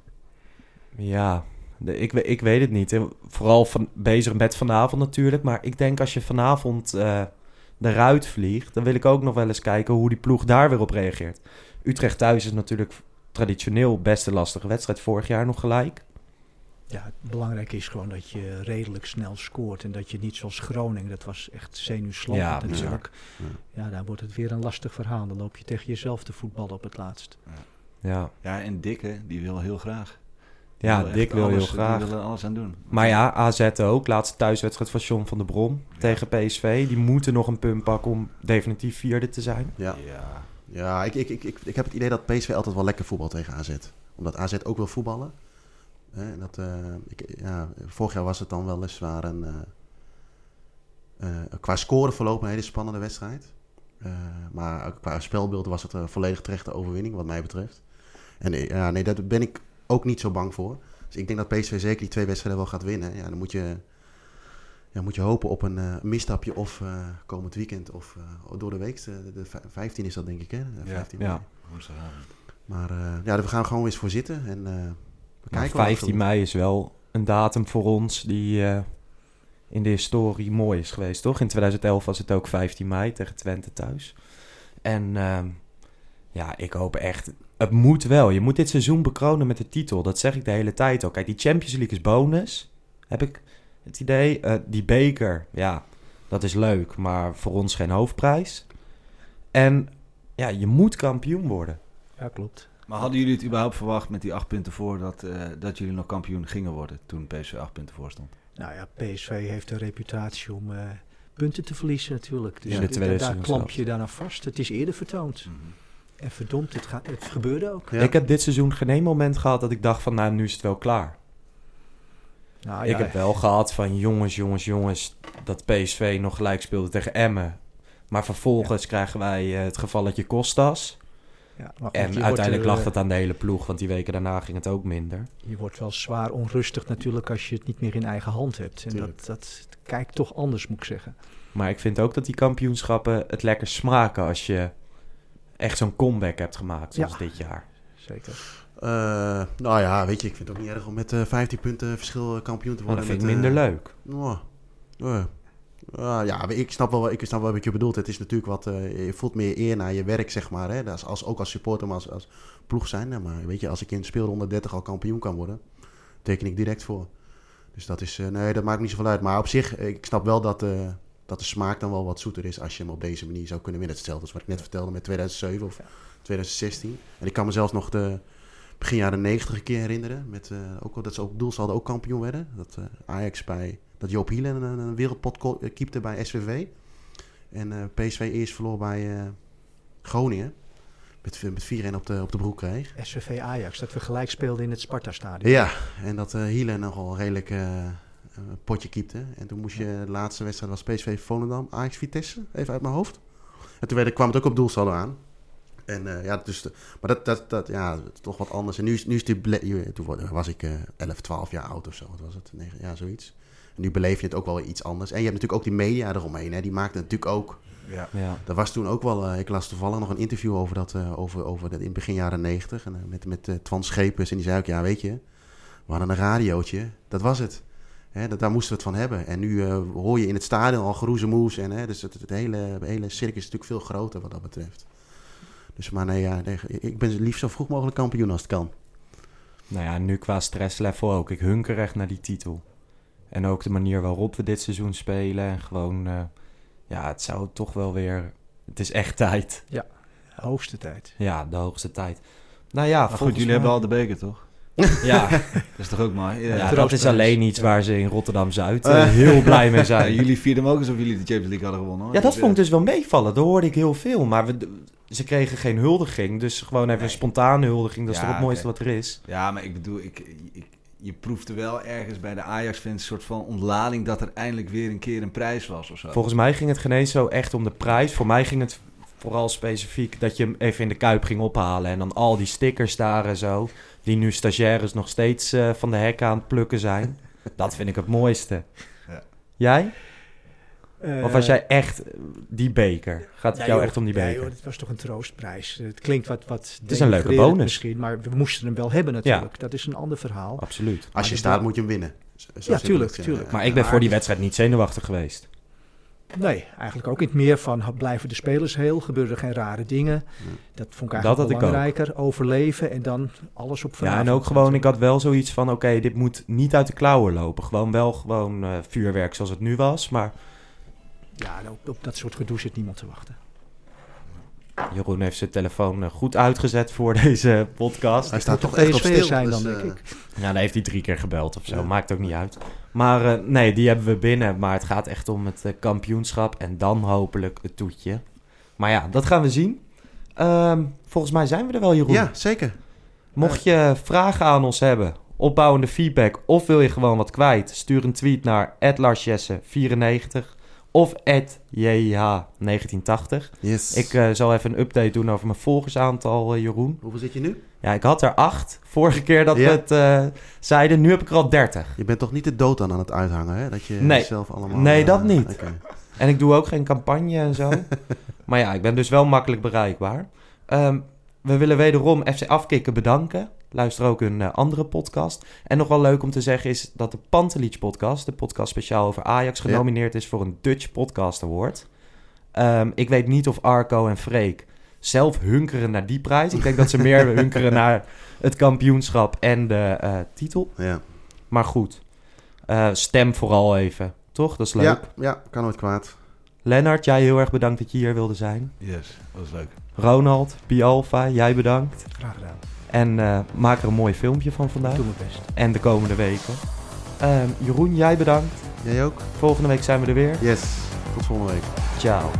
Ja, de, ik, ik weet het niet. Vooral van, bezig met vanavond natuurlijk. Maar ik denk als je vanavond eh eruit vliegt... dan wil ik ook nog wel eens kijken hoe die ploeg daar weer op reageert. Utrecht thuis is natuurlijk traditioneel best een lastige wedstrijd. Vorig jaar nog gelijk. ja, het belangrijke is gewoon dat je redelijk snel scoort. En dat je niet zoals Groningen, dat was echt zenuwslopend Ja, natuurlijk. Ja. Ja, daar wordt het weer een lastig verhaal. Dan loop je tegen jezelf te voetballen op het laatst. Ja, Ja, en Dikke, die wil heel graag. Ja Dick wil heel graag. Die wil er alles aan doen. Maar ja, AZ ook. Laatste thuiswedstrijd van John van der Brom tegen PSV. Die moeten nog een punt pakken om definitief vierde te zijn. ja. Ja. Ja, ik, ik, ik, ik, heb het idee dat PSV altijd wel lekker voetbal tegen AZ. Omdat AZ ook wil voetballen. Hè, dat, eh, ik, ja, vorig jaar was het dan weliswaar een... eh, qua score verloop een hele spannende wedstrijd. Maar qua spelbeeld was het een volledig terechte overwinning, wat mij betreft. En ja, nee, daar ben ik ook niet zo bang voor. Dus ik denk dat PSV zeker die twee wedstrijden wel gaat winnen. Ja, dan moet je, ja, moet je hopen op een eh, misstapje of eh, komend weekend of eh, door de week. De, de, vij- 15 is dat denk ik, hè? De 15 ja. mei. Maar ja, we gaan gewoon eens voor zitten en we Maar kijken wel 15 mei is wel een datum voor ons die in de historie mooi is geweest, toch? In 2011 was het ook 15 mei tegen Twente thuis. En ehm, ja, ik hoop echt... Het moet wel. Je moet dit seizoen bekronen met de titel. Dat zeg ik de hele tijd ook. Kijk, die Champions League is bonus. Heb ik het idee. Eh, die beker, ja, dat is leuk. Maar voor ons geen hoofdprijs. En ja, je moet kampioen worden. Ja, klopt. Maar hadden jullie het überhaupt verwacht met die acht punten voor... dat, eh, dat jullie nog kampioen gingen worden toen PSV acht punten voor stond? Nou ja, PSV heeft een reputatie om eh, punten te verliezen natuurlijk. Dus In de daar seizoen klamp je daarna vast. Het is eerder vertoond. En verdomd, het, gaat, het gebeurde ook. Ja. Ik heb dit seizoen geen één moment gehad dat ik dacht van... Nou, nu is het wel klaar. Nou, ik ja, heb wel gehad van jongens, jongens, jongens... dat PSV nog gelijk speelde tegen Emmen. Maar vervolgens krijgen wij eh, het gevalletje Kostas. ja, maar goed, En uiteindelijk er, lag het aan de hele ploeg... want die weken daarna ging het ook minder. Je wordt wel zwaar onrustig natuurlijk als je het niet meer in eigen hand hebt. En Tuurlijk. dat, dat kijkt toch anders, moet ik zeggen. Maar ik vind ook dat die kampioenschappen het lekker smaken... als je echt zo'n comeback hebt gemaakt, zoals Ja. dit jaar. Zeker. Eh, nou ja, weet je, ik vind het ook niet erg om met eh 15 punten verschil kampioen te Maar worden. dat vind ik minder eh, leuk. eh, ah, ja, ik snap, wel, ik snap wel wat je bedoelt. Het is natuurlijk wat, eh, je voelt meer eer naar je werk, zeg maar. Hè? Als, als, ook als supporter, maar als, als ploeg zijn. Maar weet je, als ik in speelronde 30 al kampioen kan worden, teken ik direct voor. Dus dat is, eh, nee, dat maakt niet zoveel uit. Maar op zich, eh, ik snap wel dat, eh, dat de smaak dan wel wat zoeter is als je hem op deze manier zou kunnen winnen. Hetzelfde als wat ik net vertelde met 2007 of 2016. En ik kan mezelf nog de begin jaren 90 een keer herinneren. Met, eh, ook, dat ze op doelstalde ook kampioen werden. Dat eh, Ajax bij, dat Joop Hielen een, een wereldpot eh, keepte bij SVV. En PSV eerst verloor bij Groningen. Met, met 4-1 op de, op de broek kreeg. SVV Ajax, dat we gelijk speelden in het Sparta-stadion. Ja, en dat eh Hielen nogal redelijk eh, een potje keepte. En toen moest je, de laatste wedstrijd was PSV Volendam, Ajax Vitesse, even uit mijn hoofd. En toen werd, kwam het ook op doelsaldo aan. En eh, ja, dus de- maar dat, dat, dat, ja, het is toch wat anders. En nu, is- nu is die, je- toen wa- was ik eh 11, 12 jaar oud of zo, wat was het? Negen, ja, zoiets. En nu beleef je het ook wel iets anders. En je hebt natuurlijk ook die media eromheen, hè, die maakten natuurlijk ook Ja. Ja. er was toen ook wel, eh, ik las toevallig nog een interview over dat, eh, over, over dat in begin jaren negentig. En, eh, met met eh, Twan Schepers. En die zei ook, ja weet je, we hadden een radiootje. Dat was het. Hè, dat, daar moesten we het van hebben. En nu eh, hoor je in het stadion al geroezemoes. En, hè, dus het, het hele, hele circus is natuurlijk veel groter wat dat betreft. Dus maar nee, ja, nee, ik ben liefst zo vroeg mogelijk kampioen als het kan. Nou ja, nu qua stresslevel ook. Ik hunker echt naar die titel. En ook de manier waarop we dit seizoen spelen. En gewoon, eh, ja, het zou toch wel weer... Het is echt tijd. Hoogste tijd. Ja, de hoogste tijd. Nou ja, Maar goed, jullie hebben al de beker, toch? Ja, *laughs* Dat is toch ook mooi? Ja. dat is alleen iets waar ze in Rotterdam-Zuid eh, heel blij mee zijn. *laughs* jullie vierden hem ook alsof jullie de Champions League hadden gewonnen. hoor. Ja, dat vond ik eh, dus wel meevallen. Dat hoorde ik heel veel. Maar we, ze kregen geen huldiging. Dus gewoon even een spontane huldiging. Dat is Ja, toch het mooiste wat er is. Ja, maar ik bedoel, ik, ik, je proefde wel ergens bij de Ajax-fans een soort van ontlading dat er eindelijk weer een keer een prijs was of zo. Volgens mij ging het geen eens zo echt om de prijs. Voor mij ging het vooral specifiek dat je hem even in de kuip ging ophalen. En dan al die stickers daar en zo. Die nu stagiaires nog steeds eh, van de hekken aan het plukken zijn. *laughs* Dat vind ik het mooiste. Ja. Jij? Of was Eh, jij echt eh, die beker? Gaat het nee, jou joh, echt om die nee, beker? joh, het was toch een troostprijs. Het klinkt wat, wat Het is een leuke bonus. misschien, maar we moesten hem wel hebben natuurlijk. Dat is een ander verhaal. Absoluut. Als je staat, moet je hem winnen. Zo- zo Ja, tuurlijk, tuurlijk. Maar ik ben voor die wedstrijd niet zenuwachtig geweest. Nee, eigenlijk ook niet meer van blijven de spelers heel, gebeuren er geen rare dingen. Dat vond ik Dat eigenlijk ik ook. belangrijker. Overleven en dan alles op Ja, vanavond. en ook gewoon, ik had wel zoiets van, oké, dit moet niet uit de klauwen lopen. Gewoon wel gewoon eh, vuurwerk zoals het nu was. Maar Ja, op, op dat soort gedoe zit niemand te wachten. Jeroen heeft zijn telefoon eh, goed uitgezet voor *laughs* deze podcast. Hij staat toch echt op stil. zijn dus, dan, denk eh, ik. Ja, dan heeft hij drie keer gebeld of zo. Ja. Maakt ook niet uit. Maar eh, nee, die hebben we binnen. Maar het gaat echt om het eh, kampioenschap. En dan hopelijk het toetje. Maar ja, dat gaan we zien. Ehm, volgens mij zijn we er wel, Jeroen. Ja, zeker. Mocht je vragen aan ons hebben, opbouwende feedback... of wil je gewoon wat kwijt... stuur een tweet naar larsjesse94 of jh1980. Yes. Ik eh, zal even een update doen over mijn volgersaantal, Jeroen. Hoeveel zit je nu? Ja, ik had er acht vorige keer dat Ja. we het eh, zeiden. Nu heb ik er al dertig. Je bent toch niet de dood aan aan het uithangen, hè? Dat je Nee. zelf allemaal... Nee, eh, dat niet. En ik doe ook geen campagne en zo. *laughs* maar ja, ik ben dus wel makkelijk bereikbaar. Ehm, we willen wederom FC Afkikken bedanken. Luister ook een eh, andere podcast. En nog wel leuk om te zeggen is dat de Pantelich podcast, de podcast speciaal over Ajax, Ja. genomineerd is voor een Dutch Podcast Award. Ehm, ik weet niet of Arco en Freek zelf hunkeren naar die prijs. Ik denk dat ze meer *laughs* hunkeren naar het kampioenschap en de eh, titel. Ja. Maar goed, eh, stem vooral even. Toch? Dat is leuk. Ja, ja, kan nooit kwaad. Lennart, jij heel erg bedankt dat je hier wilde zijn. Yes, dat was leuk. Ronald, Pialfa, jij bedankt. Graag gedaan. En eh, maak er een mooi filmpje van vandaag. Ik doe mijn best. En de komende weken. Ehm, Jeroen, jij bedankt. Jij ook? Volgende week zijn we er weer. Yes. Tot volgende week. Ciao.